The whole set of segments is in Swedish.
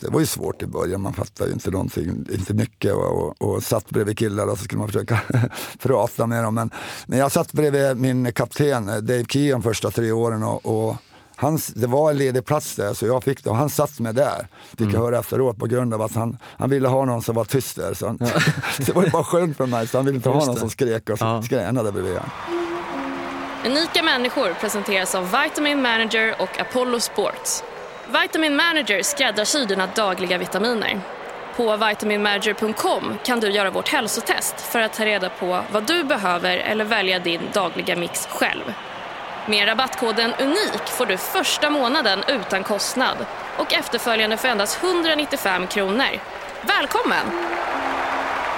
Det var ju svårt i början, man fattade ju inte någonting, inte mycket och, och, och satt bredvid killar och så skulle man försöka prata med dem. Men, men jag satt bredvid min kapten Dave Keon första tre åren och, och han, det var en ledig plats där så jag fick det och han satt med där. Fick mm. jag höra efteråt på grund av att han, han ville ha någon som var tyst där. Så han, ja. det var ju bara skönt för mig så han ville inte ha någon som skrek och ja. skränade bredvid. Unika människor presenteras av Vitamin Manager och Apollo Sports. Vitamin Manager skräddarsyr dina dagliga vitaminer. På vitaminmanager.com kan du göra vårt hälsotest för att ta reda på vad du behöver eller välja din dagliga mix själv. Med rabattkoden UNIK får du första månaden utan kostnad och efterföljande för endast 195 kronor. Välkommen!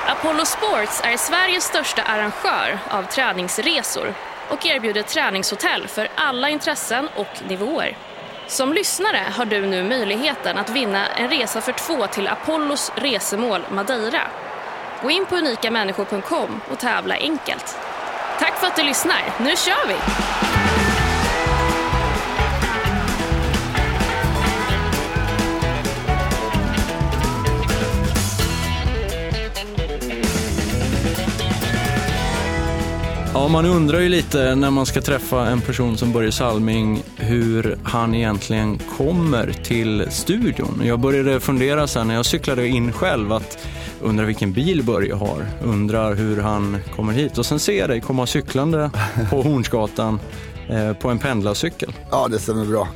Apollo Sports är Sveriges största arrangör av träningsresor och erbjuder träningshotell för alla intressen och nivåer. Som lyssnare har du nu möjligheten att vinna en resa för två till Apollos resemål Madeira. Gå in på unikamänniskor.com och tävla enkelt. Tack för att du lyssnar. Nu kör vi! Ja, man undrar ju lite när man ska träffa en person som Börje Salming hur han egentligen kommer till studion. Jag började fundera sen när jag cyklade in själv att undrar vilken bil Börje har, undrar hur han kommer hit och sen ser jag dig komma cyklande på Hornsgatan på en pendlarcykel. Ja, det stämmer bra.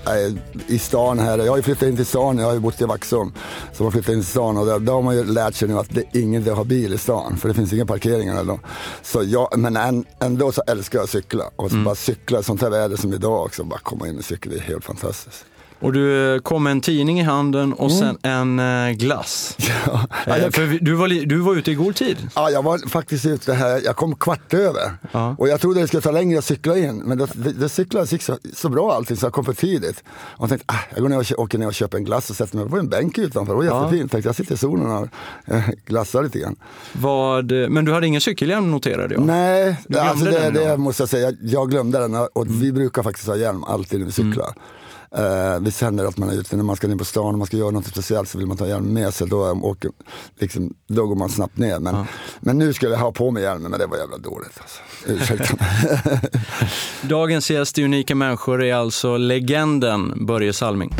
I stan här, jag har ju flyttat in till stan, jag har ju bott i Vaxholm. Så man flyttat in till stan och där, där har man ju lärt sig nu att det är ingen som har bil i stan. För det finns inga parkeringar eller så jag, Men ändå så älskar jag att cykla. Och så mm. bara cykla, sånt här väder som idag också, bara komma in och cykla, det är helt fantastiskt. Och du kom med en tidning i handen och mm. sen en eh, glass. Ja. Eh, ja, för du var, du var ute i god tid. Ja, jag var faktiskt ute här, jag kom kvart över. Ja. Och jag trodde det skulle ta längre att cykla in, men det, det, det cyklades så, så bra allting så jag kom för tidigt. Och tänkte, ah, jag går ner och åker ner och köper en glass och sätter mig på en bänk utanför. Det var jättefint. Tänkte, jag sitter i solen och äh, glassar lite grann. Vad, men du hade ingen cykelhjälm noterade jag? Nej, alltså det, det måste jag säga. Jag glömde den och mm. vi brukar faktiskt ha hjälm alltid när vi cyklar. Mm. Uh, vi känner att man är ute, när man ska ner på stan och man ska göra något speciellt så vill man ta hjälm med sig. Då, åker, liksom, då går man snabbt ner. Men, ja. men nu skulle jag ha på mig hjälmen, men det var jävla dåligt. Alltså. Ursäkta Dagens gäst i Unika människor är alltså legenden Börje Salming.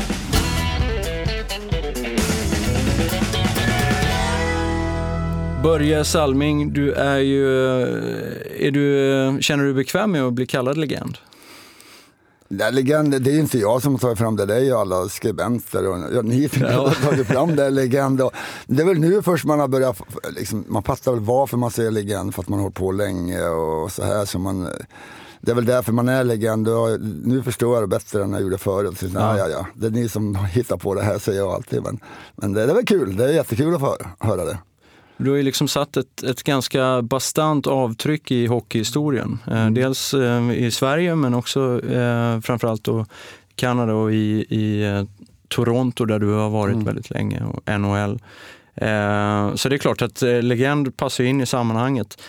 Börje Salming, du är ju, är du, känner du dig bekväm med att bli kallad legend? Legend, det är inte jag som har tagit fram det, det är ju alla skribenter och ja, ni som ja. har tagit fram det. Legend och, det är väl nu först man har börjat, liksom, man fattar väl varför man säger legend, för att man har hållit på länge och så här. Så man, det är väl därför man är legend. Och nu förstår jag det bättre än jag gjorde förut. Så, ja. Ja, ja, det är ni som hittar på det här, säger jag alltid. Men, men det, det är väl kul, det är jättekul att få höra det. Du har ju liksom satt ett, ett ganska bastant avtryck i hockeyhistorien. Eh, mm. dels eh, i Sverige men också eh, framförallt då Kanada och i, i Toronto där du har varit mm. väldigt länge och NHL. Eh, så det är klart att eh, legend passar in i sammanhanget.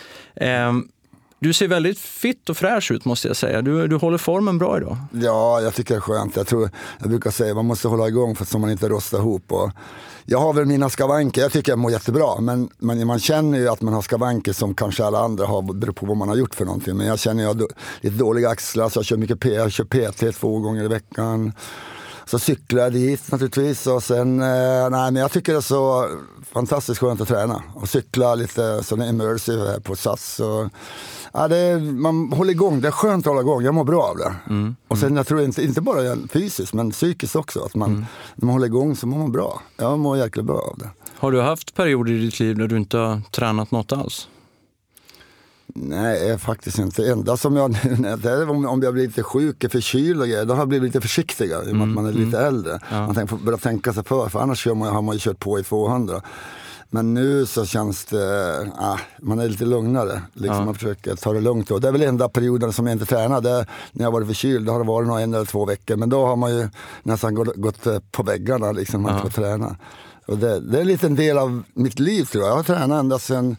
Du ser väldigt fitt och fräsch ut måste jag säga. Du, du håller formen bra idag. Ja, jag tycker det är skönt. Jag, tror, jag brukar säga att man måste hålla igång för så man inte rostar ihop. Och jag har väl mina skavanker, jag tycker jag mår jättebra. Men, men man känner ju att man har skavanker som kanske alla andra har, beroende på vad man har gjort för någonting. Men jag känner att jag har lite dåliga axlar, så jag kör mycket P, jag kör PT två gånger i veckan. Så cyklar jag dit naturligtvis och sen, eh, nej men jag tycker det är så fantastiskt skönt att träna. Och cykla lite sån immersive på SAS. Och, ja, det man håller igång, det är skönt att hålla igång, jag mår bra av det. Mm. Och sen jag tror inte, inte bara fysiskt men psykiskt också. Att man, mm. När man håller igång så mår man bra. Jag mår jäkligt bra av det. Har du haft perioder i ditt liv där du inte har tränat något alls? Nej, faktiskt inte. Enda som jag, det är om, jag blir lite sjuk, är förkyld och grejer, då har jag blivit lite försiktigare i och med mm, att man är lite mm. äldre. Ja. Man får börja tänka sig för, för annars man, har man ju kört på i 200. Men nu så känns det, ah, man är lite lugnare. Liksom ja. Man försöker ta det lugnt. Då. Det är väl enda perioden som jag inte tränar. Det när jag varit förkyld, då har det varit några en eller två veckor. Men då har man ju nästan gått, gått eh, på väggarna liksom, ja. att få träna. Och det, det är en liten del av mitt liv tror jag. Jag har tränat ända sedan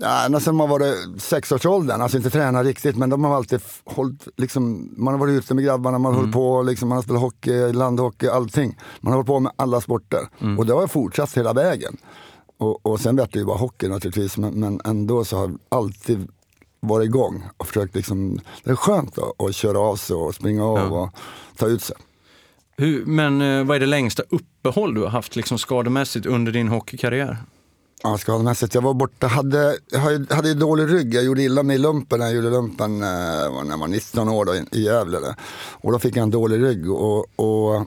Ja, ända sedan man var sexårsåldern, alltså inte träna riktigt, men de har alltid hållit, liksom, man har varit ute med grabbarna, man har mm. hållit på, liksom, man har spelat hockey, landhockey, allting. Man har hållit på med alla sporter mm. och det har fortsatt hela vägen. Och, och sen vart det ju bara hockey naturligtvis, men, men ändå så har alltid varit igång och försökt liksom, det är skönt att, att köra av sig och springa av ja. och ta ut sig. Hur, men eh, vad är det längsta uppehåll du har haft liksom skademässigt under din hockeykarriär? Ja, skademässigt. Jag var borta, hade, hade dålig rygg. Jag gjorde illa mig i lumpen när jag gjorde lumpen eh, när jag var 19 år då, i Gävle. Och då fick jag en dålig rygg. Och, och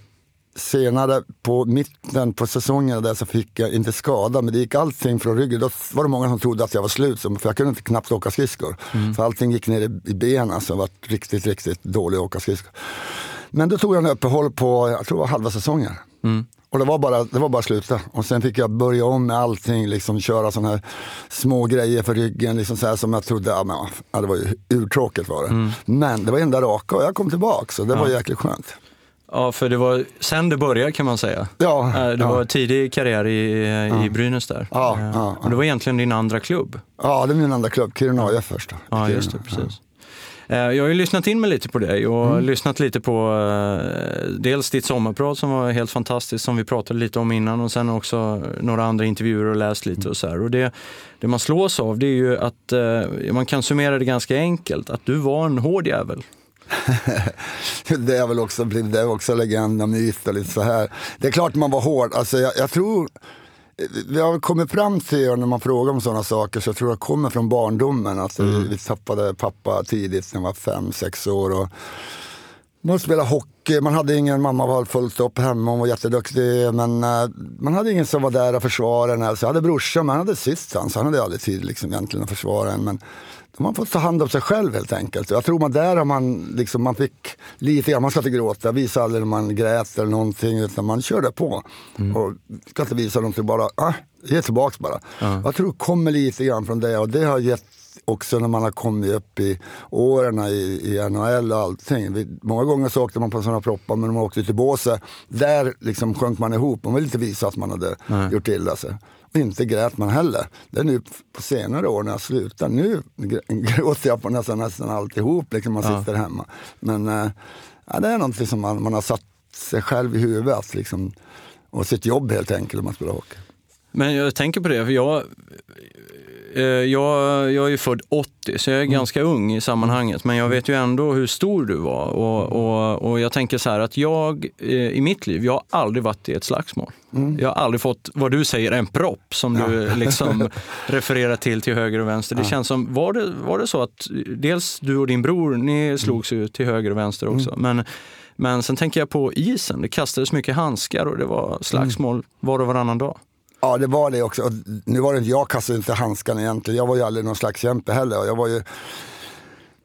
senare på mitten på säsongen där så fick jag inte skada, men det gick allting från ryggen. Då var det många som trodde att jag var slut, för jag kunde inte knappt åka skridskor. Mm. För allting gick ner i, benen, så jag var riktigt, riktigt dålig att åka skridskor. Men då tog jag en uppehåll på, jag tror det var halva säsongen. Mm. Och det var, bara, det var bara att sluta. Och sen fick jag börja om med allting, liksom köra sådana här små grejer för ryggen, liksom så här, som jag trodde, ja, men, ja, det var ju urtråkigt var det. Mm. Men det var enda raka och jag kom tillbaka, så det ja. var jäkligt skönt. Ja, för det var sen det började kan man säga. Ja, äh, det ja. var tidig karriär i, i Brynäs där. Ja, äh, ja, Och det var egentligen din andra klubb. Ja, det är min andra klubb, Kiruna AIF först. Ja, just det, precis. Äh, jag har ju lyssnat in mig lite på dig och mm. lyssnat lite på uh, dels ditt sommarprat som var helt fantastiskt som vi pratade lite om innan och sen också några andra intervjuer och läst lite och så här. Och det, det man slås av det är ju att uh, man kan summera det ganska enkelt, att du var en hård jävel. det är väl också, det är också legend och myt och lite så här. Det är klart man var hård. Alltså jag, jag tror, vi har kommit fram till, när man frågar om sådana saker, så jag tror jag kommer från barndomen. Alltså, mm. Vi tappade pappa tidigt när jag var fem, sex år. Och man spelade hockey, man hade ingen, mamma var fullt upp hemma, hon var jätteduktig. Men uh, man hade ingen som var där och försvarade en. Alltså, jag hade brorsan, men han hade syster, så han hade aldrig tid liksom, egentligen att försvara en. Men man får ta hand om sig själv helt enkelt. Jag tror man där har man, liksom, man fick lite grann, man ska inte gråta, visa aldrig när man grät eller någonting utan man körde på. Mm. Och ska inte visa någonting, bara ah, ge tillbaks bara. Mm. Jag tror det kommer lite grann från det och det har gett också när man har kommit upp i åren i, i NHL och allting. Vi, många gånger så åkte man på sådana proppar men när man åkte till Båse, där liksom sjönk man ihop. Man ville inte visa att man hade mm. gjort illa sig inte grät man heller. Det är nu på senare år när jag slutar. Nu gråter jag på nästan, nästan alltihop, liksom man sitter ja. hemma. Men äh, ja, det är någonting som man, man har satt sig själv i huvudet. Liksom, och sitt jobb helt enkelt om man spelar hockey. Men jag tänker på det, för jag, jag, jag är ju född 80, så jag är mm. ganska ung i sammanhanget. Men jag vet ju ändå hur stor du var. Och, och, och jag tänker så här att jag eh, i mitt liv, jag har aldrig varit i ett slagsmål. Mm. Jag har aldrig fått, vad du säger, en propp som ja. du liksom refererar till till höger och vänster. Det ja. känns som, var det, var det så att dels du och din bror, ni slogs ju till höger och vänster också. Mm. Men, men sen tänker jag på isen, det kastades mycket handskar och det var slagsmål mm. var och varannan dag. Ja, det var det också. nu var det inte, jag kastade inte handskarna egentligen. Jag var ju aldrig någon slags kämpe heller. Jag var ju,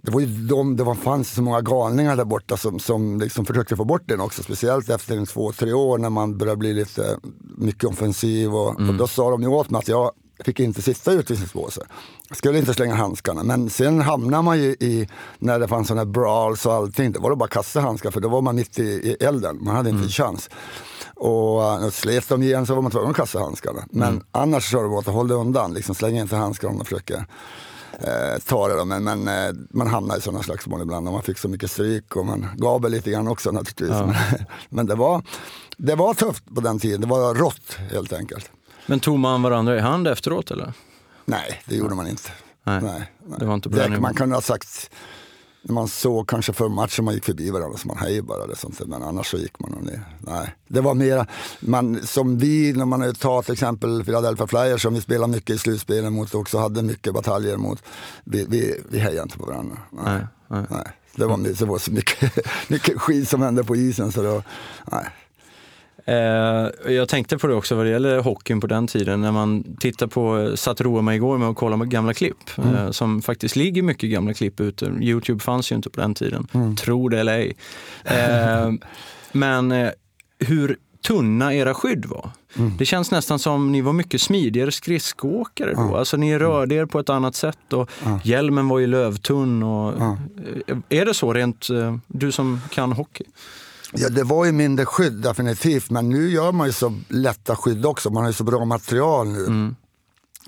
det var ju de, det var, fanns så många galningar där borta som, som liksom försökte få bort den också. Speciellt efter en två, tre år när man började bli lite mycket offensiv. Och, mm. och då sa de ju åt mig att jag fick inte sitta i utvisningsbåset. Jag skulle inte slänga handskarna. Men sen hamnade man ju i, när det fanns sådana brawls och allting, då var det bara att kasta handskar för då var man mitt i, i elden. Man hade inte mm. en chans. Och uh, slet de igen så var man tvungen att kasta handskarna. Men mm. annars sa de åt att hålla dig liksom, släng inte handskarna om de försöker eh, ta det. Då. Men, men eh, man hamnade i sådana slagsmål ibland och man fick så mycket stryk och man gav väl lite grann också naturligtvis. Ja. men det var, det var tufft på den tiden, det var rått helt enkelt. Men tog man varandra i hand efteråt eller? Nej, det gjorde man inte. Nej, nej, nej. Det var inte det, Man kunde ha sagt när man såg kanske för matchen, man gick förbi varandra så man hej bara. Sånt, men annars så gick man ner. Nej. Det var mera, man, som vi, när man tar till exempel Philadelphia Flyers som vi spelade mycket i slutspelen mot och också hade mycket bataljer mot. Vi, vi, vi hejade inte på varandra. Nej. Nej, nej. nej. Det, var, det var så mycket, mycket skit som hände på isen så då, nej. Eh, jag tänkte på det också vad det gäller hockeyn på den tiden. När man tittar på, satt roade mig igår med att kolla på gamla klipp. Mm. Eh, som faktiskt ligger mycket gamla klipp ute. Youtube fanns ju inte på den tiden. Mm. Tro det eller ej. Eh, men hur tunna era skydd var. Mm. Det känns nästan som ni var mycket smidigare skridskoåkare då. Mm. Alltså ni rörde er på ett annat sätt och mm. hjälmen var ju lövtunn. Och, Är det så rent, du som kan hockey? Ja, det var ju mindre skydd definitivt, men nu gör man ju så lätta skydd också. Man har ju så bra material nu. Mm.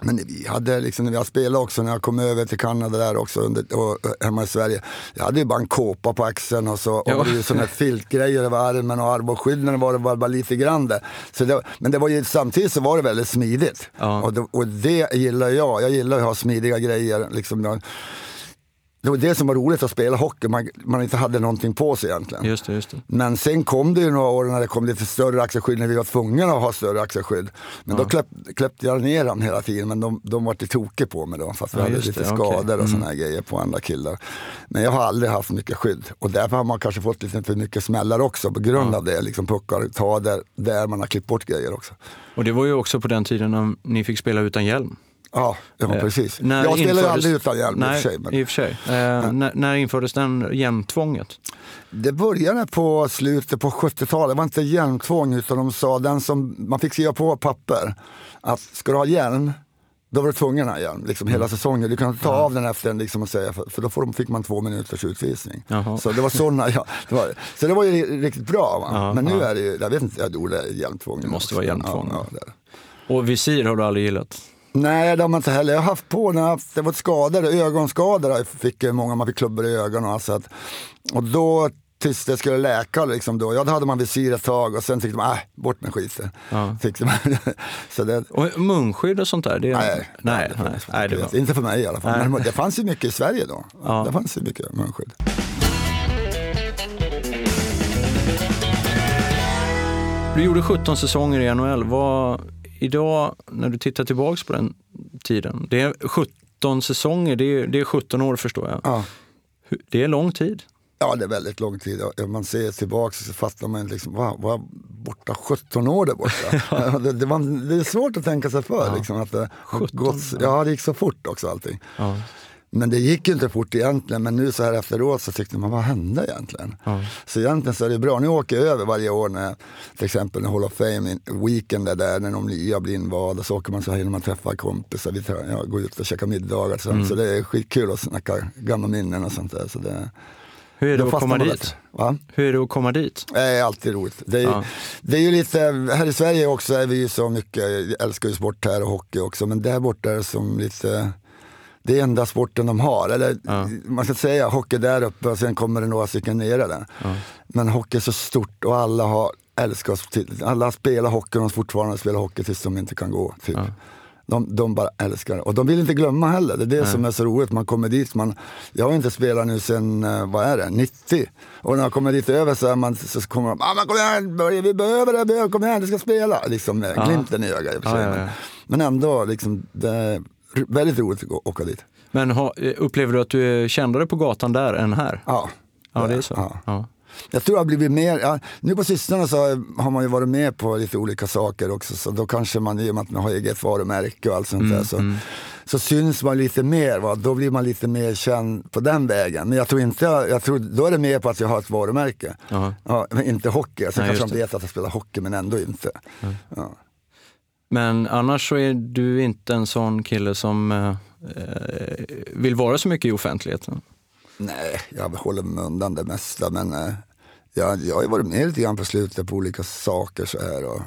Men vi hade liksom, när jag spelade också, när jag kom över till Kanada där också under, och hemma i Sverige. Jag hade ju bara en kåpa på axeln och så och det sådana filtgrejer över armen och armbågsskydden var det bara, bara lite grann det. Så det, Men det var ju, samtidigt så var det väldigt smidigt. Ja. Och, det, och det gillar jag. Jag gillar att ha smidiga grejer. Liksom, det var det som var roligt att spela hockey, man, man inte hade någonting på sig egentligen. Just det, just det. Men sen kom det ju några år när det kom lite större axelskydd, när vi var tvungna att ha större axelskydd. Men ja. då kläpp, kläppte jag ner dem hela tiden, men de, de var till tokiga på mig då, fast vi ja, hade lite det, skador okay. och sådana mm. grejer på andra killar. Men jag har aldrig haft mycket skydd och därför har man kanske fått lite för mycket smällar också på grund ja. av det. Liksom puckar, ta där, där man har klippt bort grejer också. Och det var ju också på den tiden när ni fick spela utan hjälm. Ja, ja eh, precis. När jag spelar ju aldrig utan hjälm nej, i och för sig. Men... I och för sig. Eh, när, när infördes den hjälmtvånget? Det började på slutet på 70-talet. Det var inte hjälmtvång utan de sa den som man fick skriva på papper att ska du ha hjälm då var du tvungen att ha hjälm liksom, hela mm. säsongen. Du kan inte ta av den efter en, liksom, och säga, för, för då får, fick man två minuters utvisning. Jaha. Så det var sådana, ja, det var, så det var ju riktigt bra. Va? Men nu är det ju, jag vet inte, jag är hjälmtvång. Det måste vara hjälmtvång. Ja, ja, och visir har du aldrig gillat? Nej, det har man inte heller. Jag har haft på när det var skador, ögonskador fick många, man fick klubbor i ögonen. Alltså att, och då tills det skulle läka. Liksom då. Ja, då hade man visir ett tag och sen tyckte man, äh, bort med skiten. Ja. så det... Och munskydd och sånt där? Det... Nej, nej, nej, nej det var... inte för mig i alla fall. Nej. Men det fanns ju mycket i Sverige då. Ja. Det fanns ju mycket munskydd. Du gjorde 17 säsonger i NHL. Vad, idag, när du tittar tillbaks på den tiden, det är 17 säsonger, det är, det är 17 år förstår jag. Ja. Det är lång tid. Ja, det är väldigt lång tid. Om man ser tillbaka så fattar man liksom, var, var borta 17 år där borta. ja. det, det, var, det, är svårt att tänka sig för. Ja. Liksom, att det, 17, gått, ja, det gick så fort också allting. Ja. Men det gick ju inte fort egentligen, men nu så här efteråt så tyckte man, vad hände egentligen? Ja. Så egentligen så är det bra. Nu åker jag över varje år när till exempel när Hall of Fame weekend är där, när de nya blir invalda, så åker man så här man träffar kompisar, vi tar, ja, går ut och käkar middagar. Så, mm. så det är skitkul att snacka gamla minnen och sånt där. Så det, hur är det att komma dit? Hur är det att komma dit? Det är alltid roligt. Det är, ja. det är ju lite, här i Sverige också är vi ju så mycket, jag älskar ju sport här och hockey också, men där borta är det som lite det är enda sporten de har. Eller ja. man ska säga hockey där uppe och sen kommer det några stycken nere där. Ja. Men hockey är så stort och alla har älskat oss. Alla spelar hockey och de fortfarande spelar hockey tills de inte kan gå. Typ. Ja. De, de bara älskar det. Och de vill inte glömma heller. Det är det Nej. som är så roligt. Man kommer dit. Man, jag har inte spelat nu sen, eh, vad är det, 90. Och när jag kommer dit över så, är man, så kommer de, ah, kom igen, vi behöver det, kom igen, du ska spela. Liksom ja. glimten i ögat i och för sig. Men, men ändå, liksom, det, väldigt roligt att åka dit. Men ha, upplever du att du är kändare på gatan där än här? Ja. Ja, det är så? Ja. ja. Jag tror jag har blivit mer, ja, nu på sistone så har man ju varit med på lite olika saker också så då kanske man, i och med att man har eget varumärke och allt sånt mm, där så, mm. så syns man lite mer, va? då blir man lite mer känd på den vägen. Men jag tror inte, jag tror, då är det mer på att jag har ett varumärke. Ja, inte hockey, så Nej, kanske de vet att jag spelar hockey men ändå inte. Mm. Ja. Men annars så är du inte en sån kille som eh, vill vara så mycket i offentligheten? Nej, jag håller mig undan det mesta. Men eh, jag, jag har varit med lite grann på slutet på olika saker så här. Och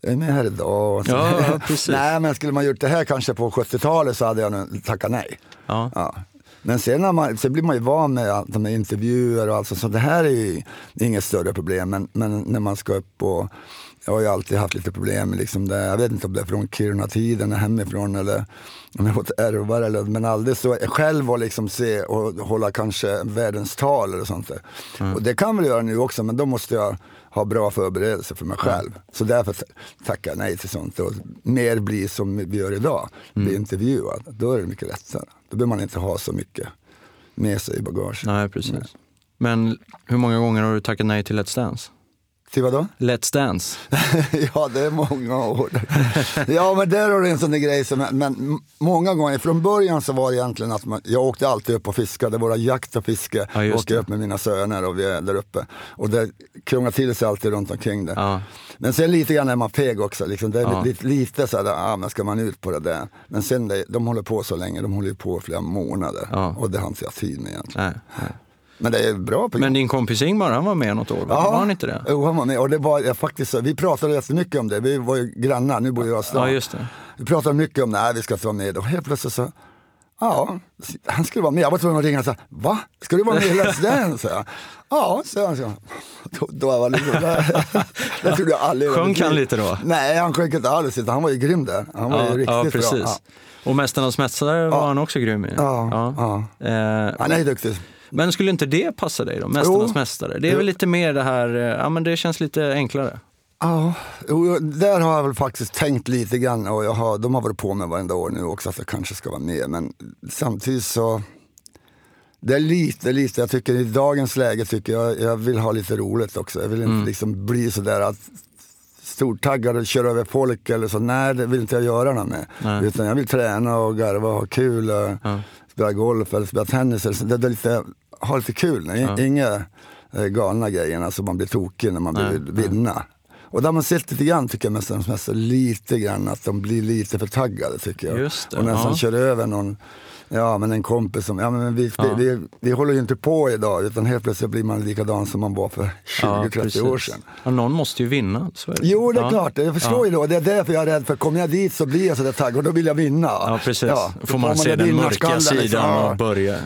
jag är med här idag. Ja, precis. nej, men skulle man gjort det här kanske på 70-talet så hade jag nog tackat nej. Ja. ja. Men sen, när man, sen blir man ju van med de här intervjuer och allt så det här är ju inget större problem. Men, men när man ska upp och jag har ju alltid haft lite problem med liksom det. Jag vet inte om det är från Kiruna-tiden hemifrån eller om jag fått ärva eller men aldrig så själv att liksom se och hålla kanske världens tal eller sånt där. Mm. Och det kan väl göra nu också men då måste jag ha bra förberedelser för mig själv. Mm. Så därför tackar jag nej till sånt och mer bli som vi gör idag, mm. bli intervjuad. Då är det mycket lättare. Då behöver man inte ha så mycket med sig i bagaget. Nej, precis. Nej. Men hur många gånger har du tackat nej till Let's Dance? Till vadå? Let's Dance. ja, det är många år. ja, men där har du en sån där grej som, men många gånger, från början så var det egentligen att man, jag åkte alltid upp och fiskade, våra jakt och fiske, ja, åkte upp med mina söner och vi är där uppe. Och det krånglar till sig alltid runt omkring det. Ja. Men sen lite grann är man feg också, liksom. det är ja. lite, lite så här, ah, men ska man ut på det där. Men sen, det, de håller på så länge, de håller på flera månader. Och det har inte jag tid med egentligen. Nej, nej. Men det är bra Men din kompis Ingmar, han var med något år? Ja, var han inte det? Jo, han var med. Och det var, jag faktiskt, vi pratade jättemycket om det, vi var ju grannar, nu bor jag i stan. Ja, just det. Vi pratade mycket om, nej vi ska inte vara med. Och helt plötsligt så, ja, han skulle vara med. Jag var tvungen att ringa och säga, va? Ska du vara med i Let's Dance? Ja, så han. Så. Då, då var liksom, det, det trodde jag aldrig. Sjönk han lite då? Nej, han sjönk inte alls. Han var ju grym där. Han var ja, ju riktigt ja, precis. bra. Ja. Och Mästarnas mästare var han också grym i. Ja, ja. Eh, Han är duktig. Men skulle inte det passa dig då? Mästarnas Jo. mästare? Det är Jo. väl lite mer det här, eh, ja men det känns lite enklare. Ja, där har jag väl faktiskt tänkt lite grann och jag har, de har varit på mig varenda år nu också att jag kanske ska vara med. Men samtidigt så, det är lite, lite, jag tycker i dagens läge tycker jag, jag vill ha lite roligt också. Jag vill inte liksom bli sådär att stortaggad och köra över folk eller så. Nej, det vill inte jag göra något med. Nej. Utan jag vill träna och garva och ha kul. Och Ja. Spela golf eller spela tennis. Eller så. Det, det är lite, ha lite kul. Ja. Inga eh, galna grejer, alltså man blir tokig när man vill vinna. Och där man sett lite grann tycker jag Mästarnas mästare, lite grann att de blir lite för taggade tycker jag. Just det, och nästan ja. kör över någon, ja men en kompis som, ja men vi, Ja. vi, vi, vi håller ju inte på idag utan helt plötsligt blir man likadan som man var för 20-30 år sedan. Ja, någon måste ju vinna. Så det. Jo det är ja. klart, jag förstår ju det och det är därför jag är rädd för kommer jag dit så blir jag sådär taggad och då vill jag vinna. Ja, precis. Ja, Då får man se det den mörka vinnarskallen, sidan liksom. och börja.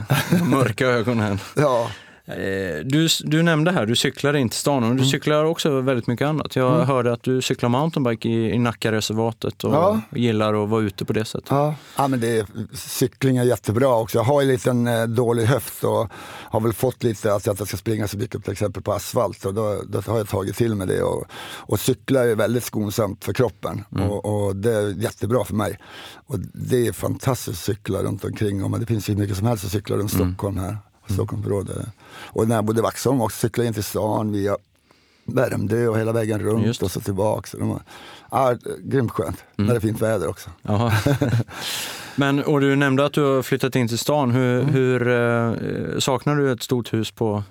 Mörka ögonen. Ja. Eh, Du, du nämnde här, du cyklar in till stan, Mm. men du cyklar också väldigt mycket annat. Jag hörde att du cyklar mountainbike i, i Nackareservatet och Ja. gillar att vara ute på det sättet. Ja, ja men det är, cykling är jättebra också. Jag har ju en liten eh, dålig höft och har väl fått lite att jag ska springa så mycket till exempel på asfalt. Och då, då har jag tagit till mig det. Och, och cykla är väldigt skonsamt för kroppen och, och det är jättebra för mig. Och det är fantastiskt att cykla runt omkring. Och, det finns ju mycket som helst att cykla runt Stockholm här. Stockholmsområdet. Och när jag bodde i Vaxholm också cyklade jag in till stan via Värmdö och hela vägen runt Just och så tillbaks. Ja, grymt skönt. När det är fint väder också. Men, och du nämnde att du har flyttat in till stan. Hur, Mm. hur eh, saknar du ett stort hus på...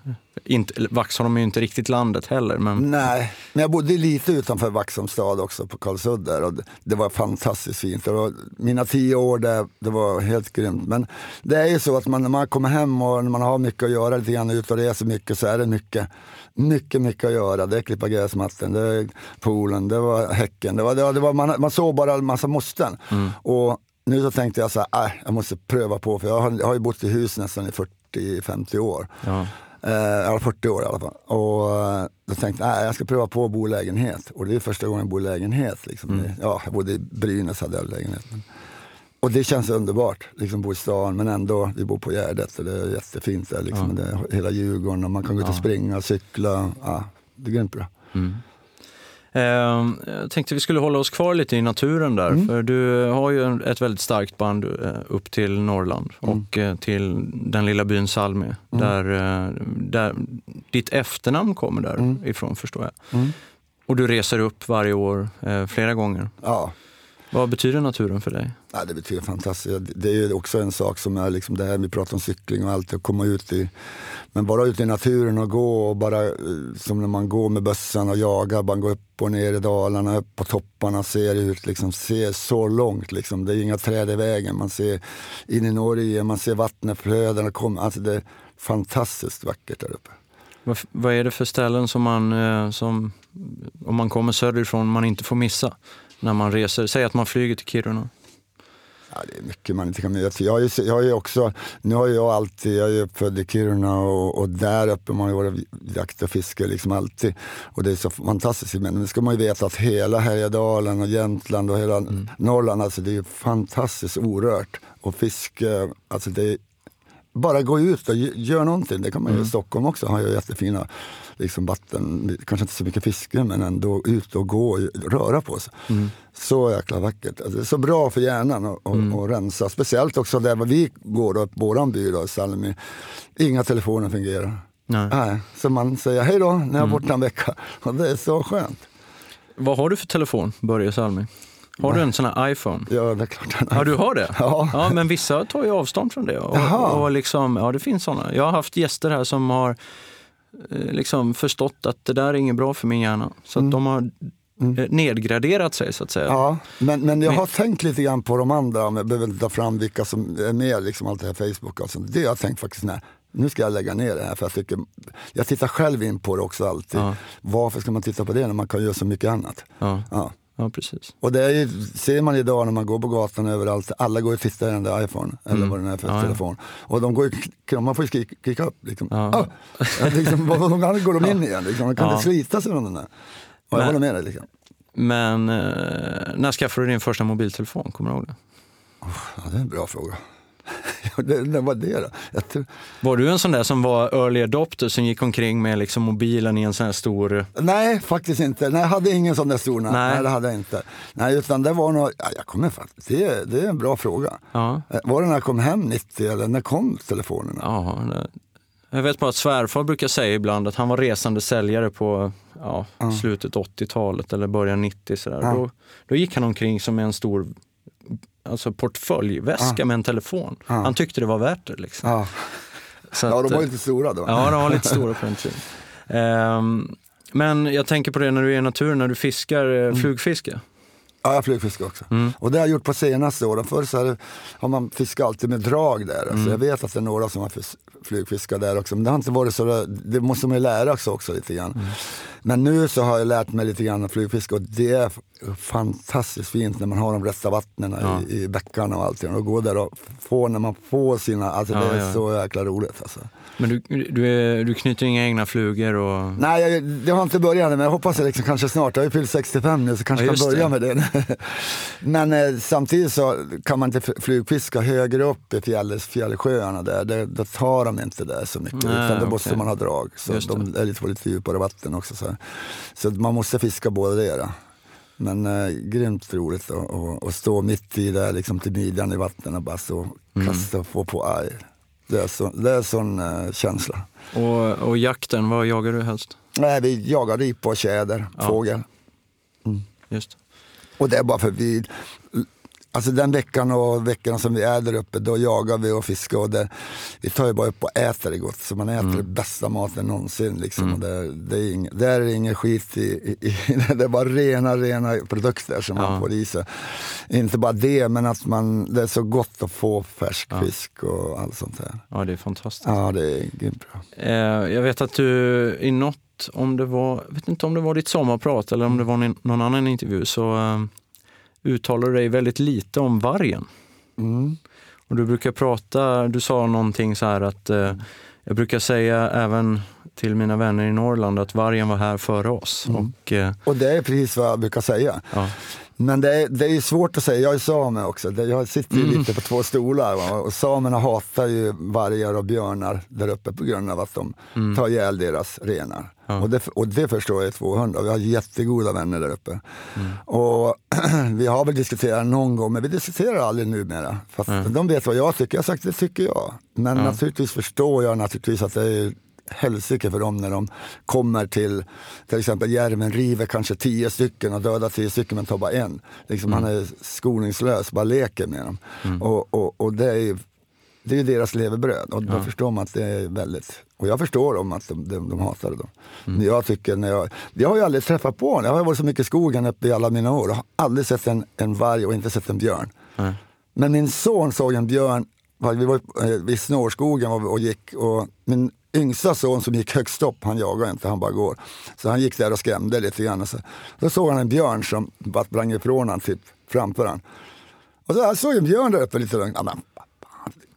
Inte, Vaxholm är ju inte riktigt landet heller, men Nej, men jag bodde lite utanför Vaxholms stad också på Karlsud där och det, var fantastiskt fint. Var, mina tio år där, det var helt grymt. Men det är ju så att man, när man kommer hem och när man har mycket att göra, lite grann ut och reser mycket så är det mycket, mycket, mycket att göra. Det är klippa gräsmattan, det är poolen, det var häcken, det var, det var, det var, man, man såg bara en massa måsten. Och nu så tänkte jag så här, äh, jag måste pröva på för jag har, jag har ju bott i hus nästan i 40-50 år. ja. Eh, ja, 40 år i alla fall. Och eh, då tänkte jag, nej, jag ska pröva på att bo i lägenhet. Och det är första gången jag bor i lägenhet. Liksom. Ja, jag bodde i Brynäs hade jag lägenhet. Och det känns underbart, liksom bo i stan men ändå, vi bor på Gärdet och det är jättefint där. Liksom. Det är hela Djurgården och man kan gå ut och springa, cykla. Ja, det är grymt bra. Eh, jag tänkte vi skulle hålla oss kvar lite i naturen där, Mm. för du har ju ett väldigt starkt band eh, upp till Norrland Mm. och eh, till den lilla byn Salmi, där, eh, där ditt efternamn kommer därifrån förstår jag. Mm. Och du reser upp varje år, flera gånger. Ja, Vad betyder naturen för dig? Ja, det betyder fantastiskt. Det är också en sak som är liksom det här vi pratar om cykling och allt, att komma ut i, men bara ut i naturen och gå och bara eh, som när man går med bössan och jagar, man går upp och ner i dalarna, upp på topparna, ser ut, liksom, ser så långt liksom. Det är inga träd i vägen, man ser in i Norge, man ser vattenflödena komma, alltså det är fantastiskt vackert där uppe. Vad, vad är det för ställen som man, eh, som, om man kommer söderifrån, man inte får missa när man reser? Säg att man flyger till Kiruna. Ja, det är mycket man inte kan jag, jag, har ju, jag har ju också, nu har jag alltid, jag är uppfödd i Kiruna och, och där uppe man har varit jakt och fiske liksom alltid. Och det är så fantastiskt. Men nu ska man ju veta att hela Härjedalen och Jämtland och hela Norrland, alltså det är fantastiskt orört. Och fiske, alltså det är, bara gå ut och gö- gör någonting. Det kan man ju i Stockholm också, har ju jättefina liksom vatten, kanske inte så mycket fiske men ändå ut och gå och röra på sig. Så jäkla vackert. Alltså, det är så bra för hjärnan att och, och rensa. Speciellt också där vi går, då, våran by då, Salmi. Inga telefoner fungerar. Nej. Nej, så man säger hej då när jag är borta en vecka. Och det är så skönt. Vad har du för telefon, Börje Salmi? Har du en sån här iPhone? Ja, det är klart. Ja, du har det? Ja. men vissa tar ju avstånd från det. Och, Jaha. och liksom, ja, det finns såna. Jag har haft gäster här som har eh, liksom förstått att det där är inget bra för min hjärna. Så att de har eh, nedgraderat sig så att säga. Ja, men, men jag Men- har tänkt lite grann på de andra, men jag behöver inte ta fram vilka som är med, liksom allt det här Facebook och sånt. Det har jag tänkt faktiskt, nej, nu ska jag lägga ner det här för jag tycker, jag tittar själv in på det också alltid. Ja. Varför ska man titta på det när man kan göra så mycket annat? Ja. Ja. Ja, precis. Och det ju, ser man idag när man går på gatan överallt, alla går och tittar i den där iPhone eller Mm. vad det är för Ja, ja. telefon. Och de går ju, man får ju skrika, skrika upp. Liksom. Ja. Ah! Ja, liksom, vad- går de in igen? Liksom. Man kan Ja. inte slita sig från den där. Och jag Men- håller med dig. Liksom. Men eh, när skaffade du din första mobiltelefon? Kommer du ihåg det? Ja, det är en bra fråga. Det, det var det då. Tror, Var du en sån där som var early adopter som gick omkring med liksom mobilen i en sån här stor... nej, faktiskt inte. Nej, jag hade ingen sån där stor. Nej, Nej. det hade jag inte. Nej, utan det var nog, ja, jag kommer faktiskt, det, det är en bra fråga. Ja, Eh, Var det när jag kom hem 90 eller när kom telefonerna? ja, det- jag vet bara att svärfar brukar säga ibland att han var resande säljare på ja, slutet 80-talet eller början 90. Sådär. Ja. Då, då gick han omkring som en stor alltså portföljväska med en telefon. Han tyckte det var värt det. Liksom. Ja, Så ja att, de var eh, lite stora då. Ja, de var lite stora på den tiden. Ehm, men jag tänker på det när du är i naturen, när du fiskar Mm. eh, flugfiske. Ja, jag flugfiskar också. Mm. Och det har jag gjort på senaste åren. Förr så hade- har man fiskat alltid med drag där. Mm. Alltså jag vet att det är några som har fis- flugfiskat där också. Men det har inte varit så, det måste man ju lära sig också lite grann. Men nu så har jag lärt mig lite grann att flugfiska och det är fantastiskt fint när man har de rätta vattnen Ja. i, i bäckarna och allting. Och gå där och få, när man får sina, alltså Ja, det är ja. så jäkla roligt alltså. Men du, du, är, du knyter inga egna flugor? Och... Nej, jag, det har inte börjat men jag hoppas att liksom kanske snart. Jag har ju fyllt 65 nu så kanske Ja, jag kan börja det. med det. men eh, samtidigt så kan man inte flugfiska högre upp i fjälls, fjällsjöarna där. Det, då tar de inte där så mycket. Nej, utan då okej. måste man ha drag. Så Just de är lite på lite djupare vatten också. Så, så man måste fiska båda det. Då. Men eh, grymt roligt att- stå mitt i där liksom till midjan i vattnet och bara stå och kasta och få på aj. Det är, så, det är sån eh, känsla. Och, och jakten, vad jagar du helst? Nej, vi jagar ripa och tjäder, Ja. fågel. Just. Och det är bara för vi, alltså den veckan och veckorna som vi är där uppe, då jagar vi och fiskar och det, vi tar ju bara upp och äter det gott. Så man äter den bästa maten någonsin liksom. Och det, det, är ing, det är ingen skit i, i, i det är bara rena, rena produkter som Ja. man får i sig. Inte bara det, men att man, det är så gott att få färsk fisk och allt sånt där. Ja, det är fantastiskt. Ja, det är grymt bra. Eh, jag vet att du i något, om det var, jag vet inte om det var ditt sommarprat eller om det var någon annan intervju, så eh, uttalade du dig väldigt lite om vargen. Mm. Och du brukar prata, du sa någonting så här att eh, jag brukar säga även till mina vänner i Norrland att vargen var här före oss. Och, eh, Och det är precis vad jag brukar säga. ja, Men det är, det är svårt att säga, jag är same också, jag sitter ju Mm. lite på två stolar. Va? Och samerna hatar ju vargar och björnar där uppe på grund av att de Mm. tar ihjäl deras renar. Ja. Och, det, och det förstår jag 200, vi har jättegoda vänner där uppe. Mm. Och vi har väl diskuterat någon gång, men vi diskuterar aldrig numera. Fast de vet vad jag tycker, jag har sagt det tycker jag. Men naturligtvis förstår jag naturligtvis att det är helsike för dem när de kommer till, till exempel järven river kanske tio stycken och dödar tio stycken men tar bara en. Liksom Han är skoningslös, bara leker med dem. Och, och, och det är det är ju deras levebröd och då förstår man att det är väldigt, och jag förstår dem att de, de, de hatar det. Men jag tycker, när jag, jag har ju aldrig träffat på en, jag har varit så mycket i skogen uppe i alla mina år och har aldrig sett en, en varg och inte sett en björn. nej. Men min son såg en björn, vi var eh, vid snårskogen och, och gick och min yngsta son som gick högst upp, han jagar inte, han bara går. Så han gick där och skrämde lite grann. Så, då såg han en björn som bara sprang ifrån honom, typ framför honom. Och så jag såg en björn där uppe lite långt. Ja, men,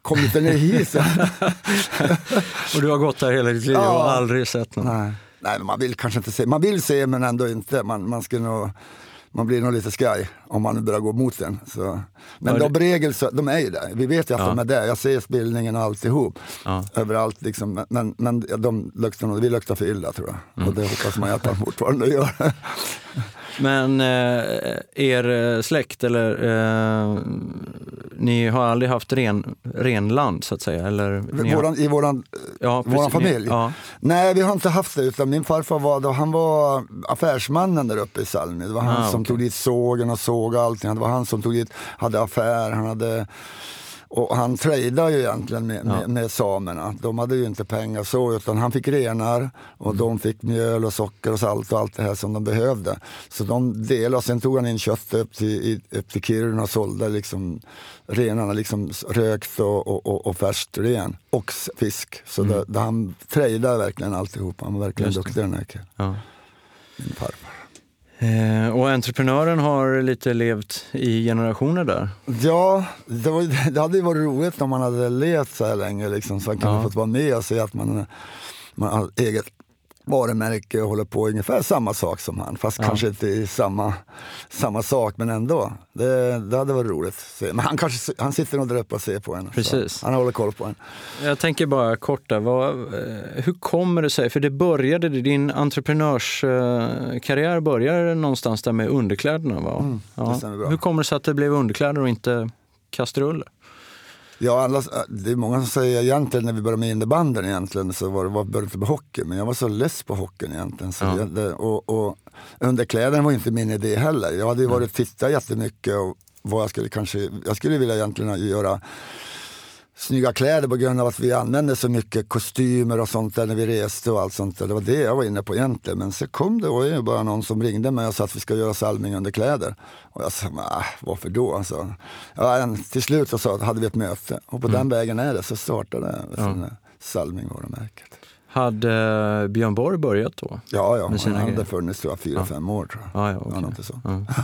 kom lite ner hit. Och du har gått där hela ditt liv och Ja. aldrig sett någon? Nej, Nej men man vill kanske inte se. Man vill se men ändå inte. Man, man, skulle nog, man blir nog lite skraj om man börjar gå mot den. Så. Men de regel, så, de är ju där. Vi vet ju att Ja. de är där. Jag ser spillningen och alltihop. Ja. Överallt liksom. Men, men, de luktar vi luktar för illa tror jag. Mm. Och det hoppas man ju att de fortfarande gör. Men eh, er eh, släkt, eller eh, ni har aldrig haft ren, renland så att säga? Eller, ni har, våran, I våran, ja, våran precis, familj? Ni, ja, Nej, vi har inte haft det. Utan min farfar var, då, han var affärsmannen där uppe i Salmi. Det var han Ah, som okej. tog dit sågen och såg allting. Det var han som tog dit, hade affär. Han hade, och han tradade ju egentligen med, med, med samerna. De hade ju inte pengar så, utan han fick renar och Mm. de fick mjöl och socker och salt och allt det här som de behövde. Så de delade, sen tog han in kött upp till, i, upp till Kiruna och sålde liksom renarna, liksom rökt och, och, och, och färskt ren. Och fisk. Så det, det, han tradade verkligen alltihop. Han var verkligen Mm. Duktig den här killen, ja. min farfar. Eh, och entreprenören har lite levt i generationer där. Ja, det, var, det hade ju varit roligt om man hade levt så här länge liksom, så man kunde Ja. fått vara med och se att man, man har eget varumärke och håller på ungefär samma sak som han. Fast Ja. kanske inte i samma, samma sak, men ändå. Det, det hade varit roligt. att se. Men han, kanske, han sitter nog där uppe och ser på en. Precis. Han håller koll på en. Jag tänker bara kort där, vad, eh, hur kommer det sig, för det började, din entreprenörskarriär började någonstans där med underkläderna va? Mm, bra. Hur kommer det sig att det blev underkläder och inte kastruller? Ja, alla, det är många som säger egentligen när vi började med innebandyn egentligen så var det, var, började inte med hockey. Men jag var så less på hockeyn egentligen. Så Ja. jag, det, och, och underkläderna var inte min idé heller. Jag hade ju varit och tittat jättemycket och vad jag skulle kanske, jag skulle vilja egentligen göra snygga kläder på grund av att vi använde så mycket kostymer och sånt där när vi reste och allt sånt där. Det var det jag var inne på egentligen. Men så kom det var bara någon som ringde mig och sa att vi ska göra Salming under kläder. Och jag sa, äh, varför då? Alltså, ja, till slut så sa, hade vi ett möte och på den vägen är det. Så startade ja. Salming varumärket. Hade eh, Björn Borg börjat då? Ja, ja. Han hade grejer. funnits tror jag, fyra, Ja. fem år tror jag. Ja, ja, okej. Ja, något så. Ja.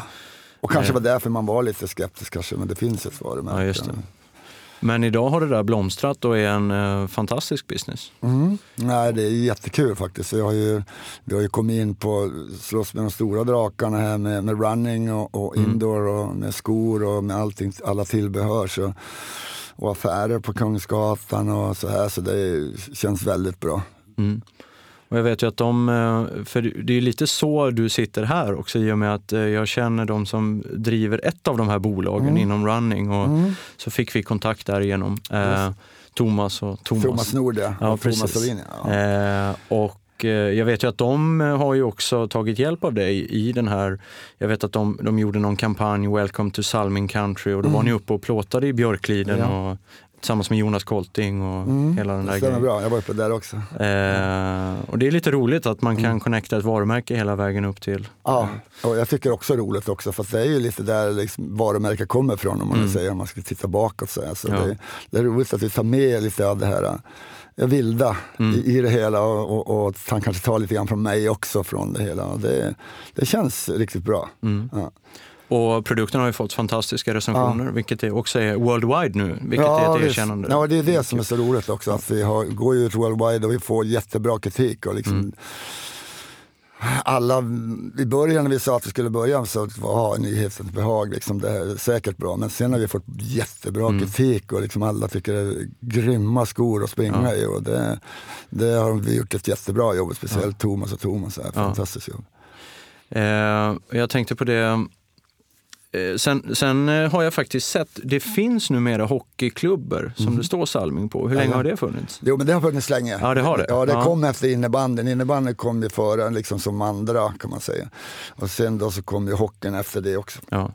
Och kanske Nej. var därför man var lite skeptisk kanske, men det finns ett varumärke. Ja. Men idag har det där blomstrat och är en eh, fantastisk business. Mm. Nej, det är jättekul faktiskt. Vi har ju, vi har ju kommit in på slåss med de stora drakarna här med, med running och, och Mm. indoor och med skor och med allting, alla tillbehör. Så, och affärer på Kungsgatan och så här. Så det känns väldigt bra. Mm. Och jag vet ju att de, eh, för det är lite så du sitter här också i och med att eh, jag känner de som driver ett av de här bolagen Mm. inom running och så fick vi kontakt därigenom. Eh, Thomas och Thomas. Thomas Nord ja. Ja, och Thomas. Solin. Ja. Eh, och jag vet ju att de har ju också tagit hjälp av dig i den här, jag vet att de, de gjorde någon kampanj, Welcome to Salming Country och då var ni uppe och plåtade i Björkliden Mm. Ja. och, tillsammans med Jonas Kolting och hela den där det grejen. bra, jag var uppe där också. Eh, och det är lite roligt att man Mm. kan connecta ett varumärke hela vägen upp till. Ja, och jag tycker också roligt också för det är ju lite där liksom varumärket kommer ifrån om man vill säga, om man ska titta bakåt. Så, Mm. Ja. det, det är roligt att vi tar med lite av det här äh, vilda Mm. i, i det hela och, och, och han kanske tar lite grann från mig också från det hela. Det, det känns riktigt bra. Mm. Ja. Och produkten har ju fått fantastiska recensioner, vilket är också är worldwide nu, vilket är ett erkännande. Ja, det är det som är så roligt också. Att vi har, går ut worldwide och vi får jättebra kritik. Och liksom, Mm. alla, I början när vi sa att vi skulle börja så var nyhetens behag liksom, det är säkert bra. Men sen har vi fått jättebra Mm. kritik och liksom alla tycker det är grymma skor att springa i. Och det, det har vi gjort ett jättebra jobb, speciellt Thomas och Thomas. Här, fantastiskt jobb. Eh, jag tänkte på det, sen, sen eh, har jag faktiskt sett, det finns numera hockeyklubbar som det står Salming på. Hur länge. Ja. har det funnits? Jo men det har funnits länge. Ja, det har det. Ja, det Ja. kom efter innebandyn. Innebandyn kom ju före liksom som andra kan man säga. Och sen då så kom ju hockeyn efter det också. Ja.